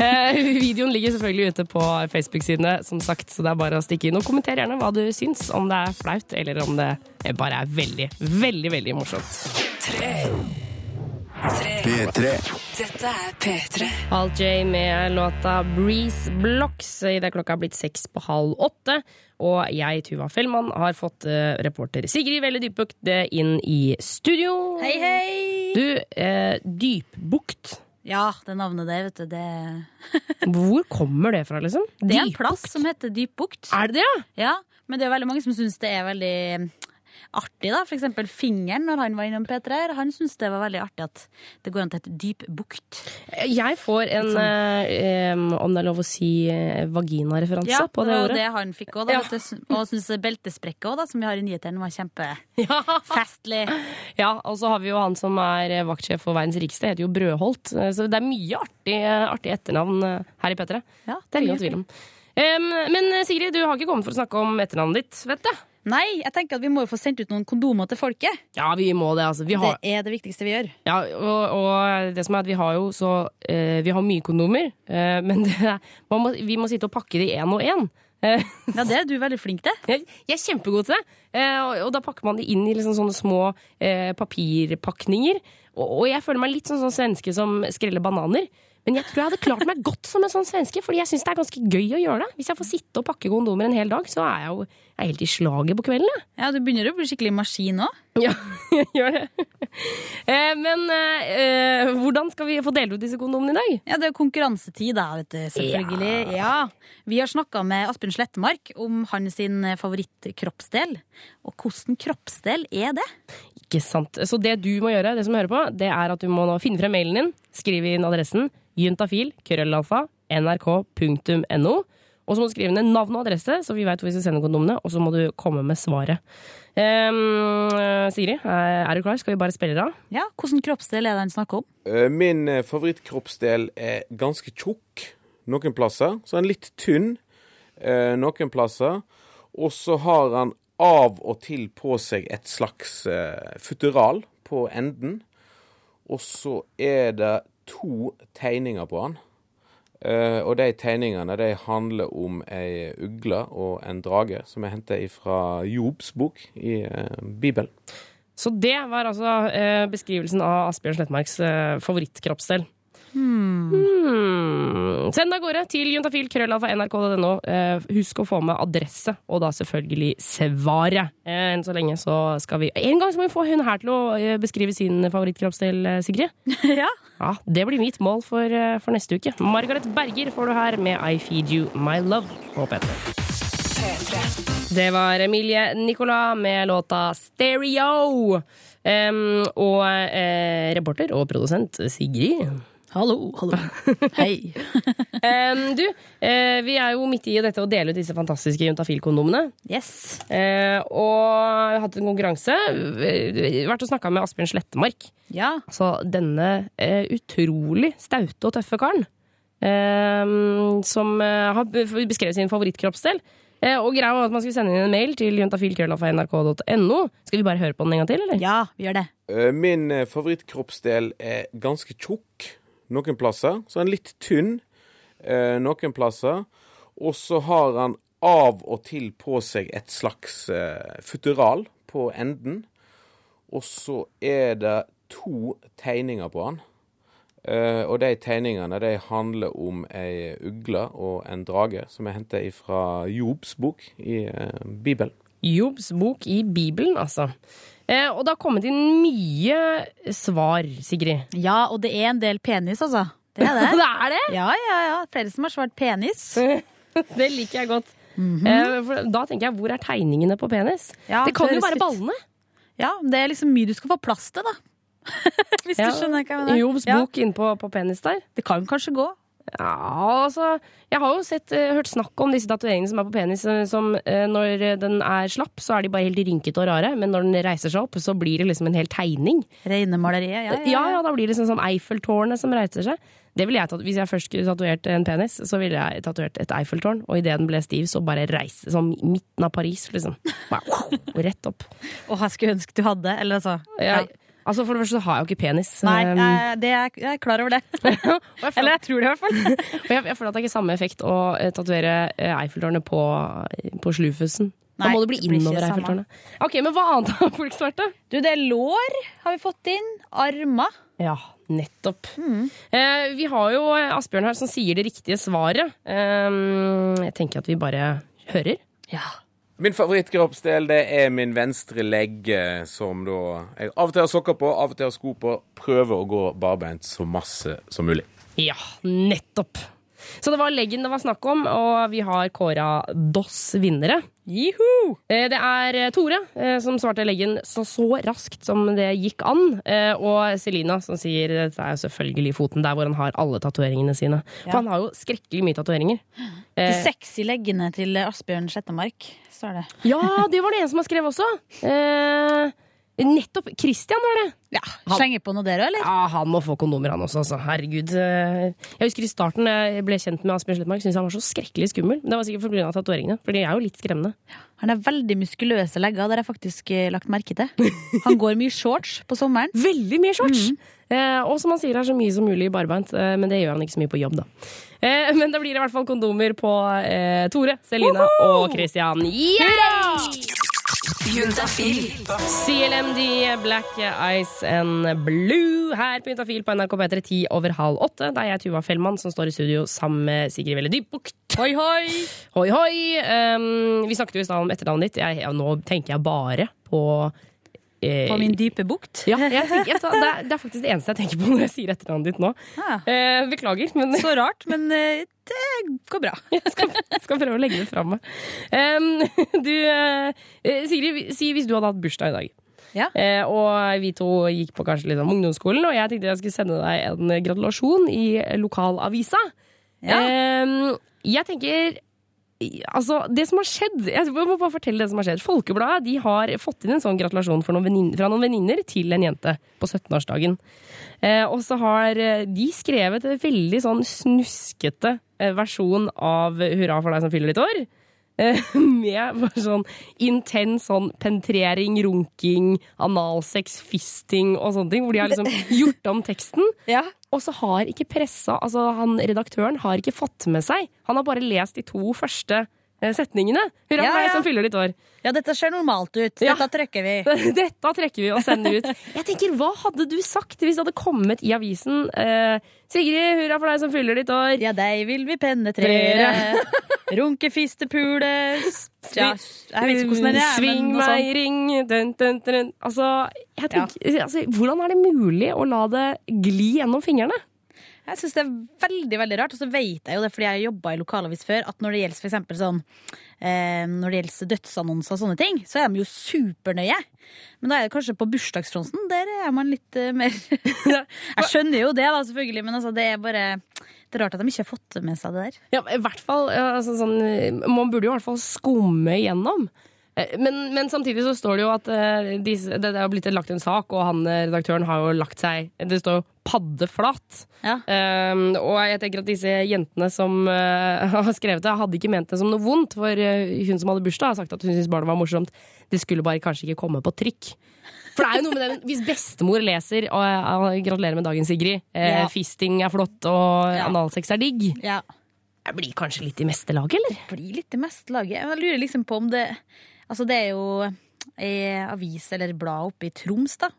Eh, videoen ligger selvfølgelig ute på Facebook-sidene, som sagt, så det er bare å stikke inn og kommentere gjerne hva du syns, om det er flaut, eller om det bare er veldig, veldig, veldig morsomt. Tre. Tre. P3. Dette er P3. Al J med låta Breeze Blocks. Idet klokka er blitt seks på halv åtte. Og jeg, Tuva Fellmann, har fått eh, reporter Sigrid Velle Dybbukt eh, inn i studio. Hei, hei! Du, eh, Dypbukt. Ja, det navnet der, vet du, det Hvor kommer det fra, liksom? Det er en plass som heter Dypbukt. Er det det, ja? Ja, men det er veldig mange som syns det er veldig artig, da. For eksempel Fingeren, når han var innom P3, han syntes det var veldig artig at det går an til et dyp bukt. Jeg får en, sånn. eh, om det er lov å si, eh, vaginareferanse Ja, på det ordet. Ja, det han fikk òg, Ja. og syns beltesprekket òg, som vi har i nyhetene, var kjempefestlig. Ja, og så har vi jo han som er eh, vaktsjef for Verdens rikeste, heter jo Brødholt. Eh, Så det er mye artig, artig etternavn her i P3. Ja, det er ingen tvil om. Um, men Sigrid, du har ikke kommet for å snakke om etternavnet ditt, vet du? Nei, jeg tenker at vi må jo få sendt ut noen kondomer til folket. Ja, vi må det. altså. Vi har, Det er det viktigste vi gjør. ja, og, og det som er at vi har jo så eh, Vi har mye kondomer, eh, men det må, vi må sitte og pakke de én og én. Eh, Ja, det er du veldig flink til. Jeg, jeg er kjempegod til det. Eh, og, og da pakker man de inn i liksom sånne små eh, papirpakninger. Og, og jeg føler meg litt sånn sånn svenske som skreller bananer. Men jeg tror jeg hadde klart meg godt som en sånn svenske, fordi jeg syns det er ganske gøy å gjøre det. Hvis jeg får sitte og pakke kondomer en hel dag, så er jeg jo jeg er helt i slaget på kvelden. Jeg. Ja, Du begynner å bli skikkelig maskin òg. Ja, jeg gjør det. Eh, men eh, hvordan skal vi få delt ut disse kondomene i dag? Ja, det er konkurransetid, da, vet du. Selvfølgelig. Ja. Vi har snakka med Asbjørn Slettemark om hans favorittkroppsdel. Og hvordan kroppsdel er det? Ikke sant. Så det du må gjøre, det som hører på, det er at du må nå finne frem mailen din, skrive inn adressen juntafil, krøllalfa, nrk.no. Og så må du skrive ned navn og adresse, så vi veit hvor vi skal sende kondomene. Og så må du komme med svaret. Um, Siri, er er du klar? Skal vi bare spille det av? Ja, Hvordan kroppsdel er det han snakker om? Eh, Min eh, favorittkroppsdel er ganske tjukk noen plasser. Så er litt tynn eh, noen plasser. Og så har han av og til på seg et slags eh, futteral på enden. Og så er det to tegninger på han. Uh, og de tegningene de handler om ei ugle og en drage, som er henta fra Jobs bok i uh, Bibelen. Så det var altså uh, beskrivelsen av Asbjørn Slettmarks uh, favorittkroppsdel. Hmm. Send av gårde til juntafil.krøllalfa.nrk.no. NRK.no husk å få med adresse, og da selvfølgelig svaret. Eh, enn så lenge så skal vi En gang så må vi få hun her til å eh, beskrive sin favorittkroppsdel, eh, Sigrid. ja. Ja, Det blir mitt mål for, eh, for neste uke. Margaret Berger får du her med I Feed You My Love på P3. Det var Emilie Nicolas med låta Stereo. Um, og eh, reporter og produsent Sigrid. Hallo, hallo. Hei. um, du, uh, vi er jo midt i dette å dele ut disse fantastiske Juntafil-kondomene. Yes. Uh, og vi har hatt en konkurranse. Eh, Vært og snakka med Asbjørn Slettemark. Ja. Altså denne uh, utrolig staute og tøffe karen. som har beskrevet sin favorittkroppsdel. Eh, og greia var at man skulle sende inn en mail til juntafil.nrk.no. Skal vi bare høre på den en gang til, eller? Ja, vi gjør det. Min favorittkroppsdel er ganske tjukk noen plasser. Så er han litt tynn eh, noen plasser. Og så har han av og til på seg et slags eh, futteral på enden. Og så er det to tegninger på han. Eh, og de tegningene de handler om ei ugle og en drage, som er henta fra Jobs bok i eh, Bibelen. Jobbs bok i Bibelen, altså. Eh, og det har kommet inn mye svar, Sigrid. Ja, og det er en del penis, altså. Det er det. det er det? Ja, ja, ja. Flere som har svart penis. det liker jeg godt. eh, for da tenker jeg, hvor er tegningene på penis? Ja, det kan det jo være ballene. Ja, det er liksom mye du skal få plass til, da. Hvis Ja. du skjønner hva jeg mener. Jobs bok ja. på, på penis der. Det kan kanskje gå. Ja, altså Jeg har jo sett, eh, hørt snakk om disse tatoveringene som er på penis, eh, som eh, når den er slapp, så er de bare helt rynkete og rare, men når den reiser seg opp, så blir det liksom en hel tegning. Regnemaleriet, ja, ja, Ja, ja, da blir det sånn som Eiffeltårnet som reiser seg. Det ville jeg tatt, Hvis jeg først skulle tatovert en penis, så ville jeg tatovert et Eiffeltårn, og idet den ble stiv, så bare reise som midten av Paris, liksom. Bare, rett opp. Og jeg skulle ønske du hadde, eller altså Ja, altså For det første så har jeg jo ikke penis. Nei, Um, jeg, det er, jeg er klar over det. Eller jeg tror det, i hvert fall. Og jeg, jeg føler at det er ikke samme effekt å eh, tatovere eh, Eiffeltårnet på, på slufusen. Da må det bli innover. Eiffeltårnet. Ok, Men hva annet har folk svart, da? Du, det er lår har vi fått inn. Armer. Ja, nettopp. Eh, vi har jo eh, Asbjørn her som sier det riktige svaret. Eh, jeg tenker at vi bare hører. Min favorittkroppsdel det er min venstre legg, eh, som da jeg av og til har sokker på, av og til har sko på. Prøver å gå barbeint så masse som mulig. Ja, nettopp. Så det var leggen det var snakk om, og vi har kåra DOS vinnere. Juhu! Eh, Det er eh, Tore som svarte leggen så, så raskt som det gikk an. eh, Og Selina som sier det er selvfølgelig foten der hvor han har alle tatoveringene sine. Ja. For han har jo skrekkelig mye tatoveringer. De sexy leggene til Asbjørn Slettemark, står det. Ja, det var det en som har skrevet også. Eh, Nettopp. Christian var det. Ja, Slenger på noe dere, eller? Ja, han må få kondomer, han også. Altså. Herregud. Eh, Jeg husker i starten jeg ble kjent med Asbjørn Slettmark, syntes han var så skrekkelig skummel. Men det var sikkert pga. tatoveringene, for de er jo litt skremmende. Han har veldig muskuløse legger, det har jeg faktisk eh, lagt merke til. Han går mye shorts på sommeren. Veldig mye shorts! Eh, og som han sier, er så mye som mulig barbeint, eh, men det gjør han ikke så mye på jobb, da. Eh, men da blir det i hvert fall kondomer på eh, Tore, Selina og Christian. Yeah! Juntafil. CLMD, Black Ice and Blue her på Juntafil på NRK P3 10 over halv åtte. Det er jeg, Tuva Fellmann, som står i studio sammen med Sigrid Velle Dybbukt. Hoi, hoi! Hoi, hoi! Um, vi snakket jo i stad om etternavnet ditt. Jeg, ja, nå tenker jeg bare på eh, På min dype bukt? Ja, jeg tenker, jeg, det, er, det er faktisk det eneste jeg tenker på når jeg sier etternavnet ditt nå. Eh, beklager, men Så rart, men eh, det går bra. Jeg skal, skal prøve å legge det fra meg. Um, du, eh, Sigrid, si hvis du hadde hatt bursdag i dag. Ja. Eh, og vi to gikk på kanskje litt om ungdomsskolen, og jeg tenkte jeg skulle sende deg en gratulasjon i lokalavisa. Eh, jeg tenker Altså, det som har skjedd Jeg må bare fortelle det som har skjedd. Folkebladet de har fått inn en sånn gratulasjon noen vennin- fra noen venninner til en jente på 17-årsdagen. Eh, og så har eh, de skrevet en veldig sånn snuskete eh, versjon av Hurra for deg som fyller ditt år. Eh, med bare sånn intens sånn pentrering, runking, analsex, fisting og sånne ting. Hvor de har liksom gjort om teksten. Og så har ikke pressa, altså han redaktøren har ikke fått med seg. Han har bare lest de to første setningene. Hurra Ja, ja. som fyller ditt år. Ja, dette ser normalt ut. Ja. Dette trekker vi. Dette trekker vi og sender ut. Jeg tenker, Hva hadde du sagt hvis det hadde kommet i avisen eh, Sigrid, hurra for deg som fyller ditt år. Ja, deg vil vi penetrere. Runke, fiste, pule ja. Sving meg i ring dun, dun, dun. Altså, jeg tenker, altså, hvordan er det mulig å la det gli gjennom fingrene? Jeg syns det er veldig veldig rart. Og så vet jeg jo det fordi jeg har jobba i lokalavis før, at når det gjelder for eksempel sånn eh, Når det gjelder dødsannonser og sånne ting, så er de jo supernøye. Men da er det kanskje på bursdagsfronten. Der er man litt eh, mer Jeg skjønner jo det, da, selvfølgelig, men altså, det er bare Det er rart at de ikke har fått med seg det der. Ja, i hvert fall, altså, sånn, Man burde jo i hvert fall skumme igjennom. Eh, Men, men samtidig så står det jo at eh, disse, det, det har blitt lagt en sak, og han eh, redaktøren har jo lagt seg Det står jo paddeflat. Um, og jeg tenker at disse jentene som uh, har skrevet det, hadde ikke ment det som noe vondt. For hun som hadde bursdag, har sagt at hun syntes barnet var morsomt. Det skulle bare kanskje ikke komme på trykk. For det er jo noe med det, Hvis bestemor leser og eh, 'Gratulerer med dagen, Sigrid', Ja. 'Fisting er flott' og Ja. 'analsex er digg', Ja. det blir kanskje litt i meste laget, eller? blir litt i meste laget. Jeg lurer liksom på om det Altså, det er jo ei avis eller blad oppe i Troms, da.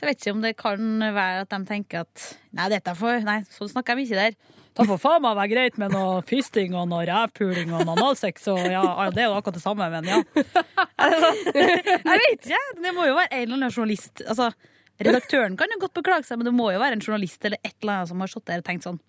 Så jeg vet ikke om det kan være at de tenker at nei, dette får Nei, sånn snakker de ikke der. Det får faen meg være greit med noe fisting og noe rævpuling og noe analsex og ja, ja, det er jo akkurat det samme, men ja. Jeg vet ikke. Det må jo være en eller annen journalist. Altså, redaktøren kan jo godt beklage seg, men det må jo være en journalist eller et eller annet som har sittet der og tenkt sånn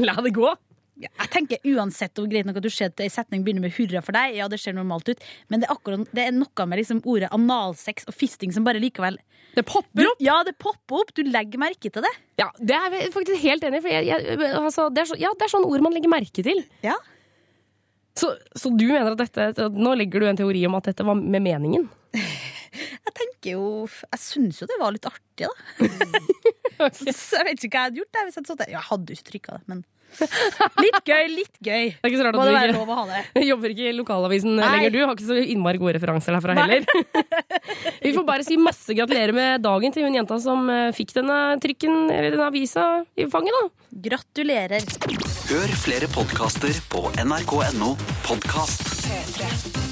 La det gå. Jeg tenker uansett hvor greit nok at du ser at en setning begynner med 'hurra for deg', ja, det ser normalt ut, men det er, akkurat, det er noe med liksom ordet analsex og fisting som bare likevel Det popper opp! Ja, det popper opp. Du legger merke til det. Ja, det er jeg faktisk helt enig i. For jeg, jeg, altså, det, er så, ja, det er sånne ord man legger merke til. Ja. Så, så du mener at dette Nå legger du en teori om at dette var med meningen? Jeg tenker jo Jeg syns jo det var litt artig, da. Så jeg vet ikke hva jeg hadde gjort jeg, hvis jeg hadde sittet der. Jeg hadde jo ikke trykka det, men Litt gøy, litt gøy. Det er ikke så rart Må at du ikke- lov å ha det. jobber ikke i lokalavisen Nei. lenger. Du har ikke så innmari gode referanser derfra Nei. heller. Vi får bare si masse gratulerer med dagen til hun jenta som eh, fikk denne trykken, eller denne avisa i fanget, da. Gratulerer. Hør flere podkaster på nrk.no podkast. P3.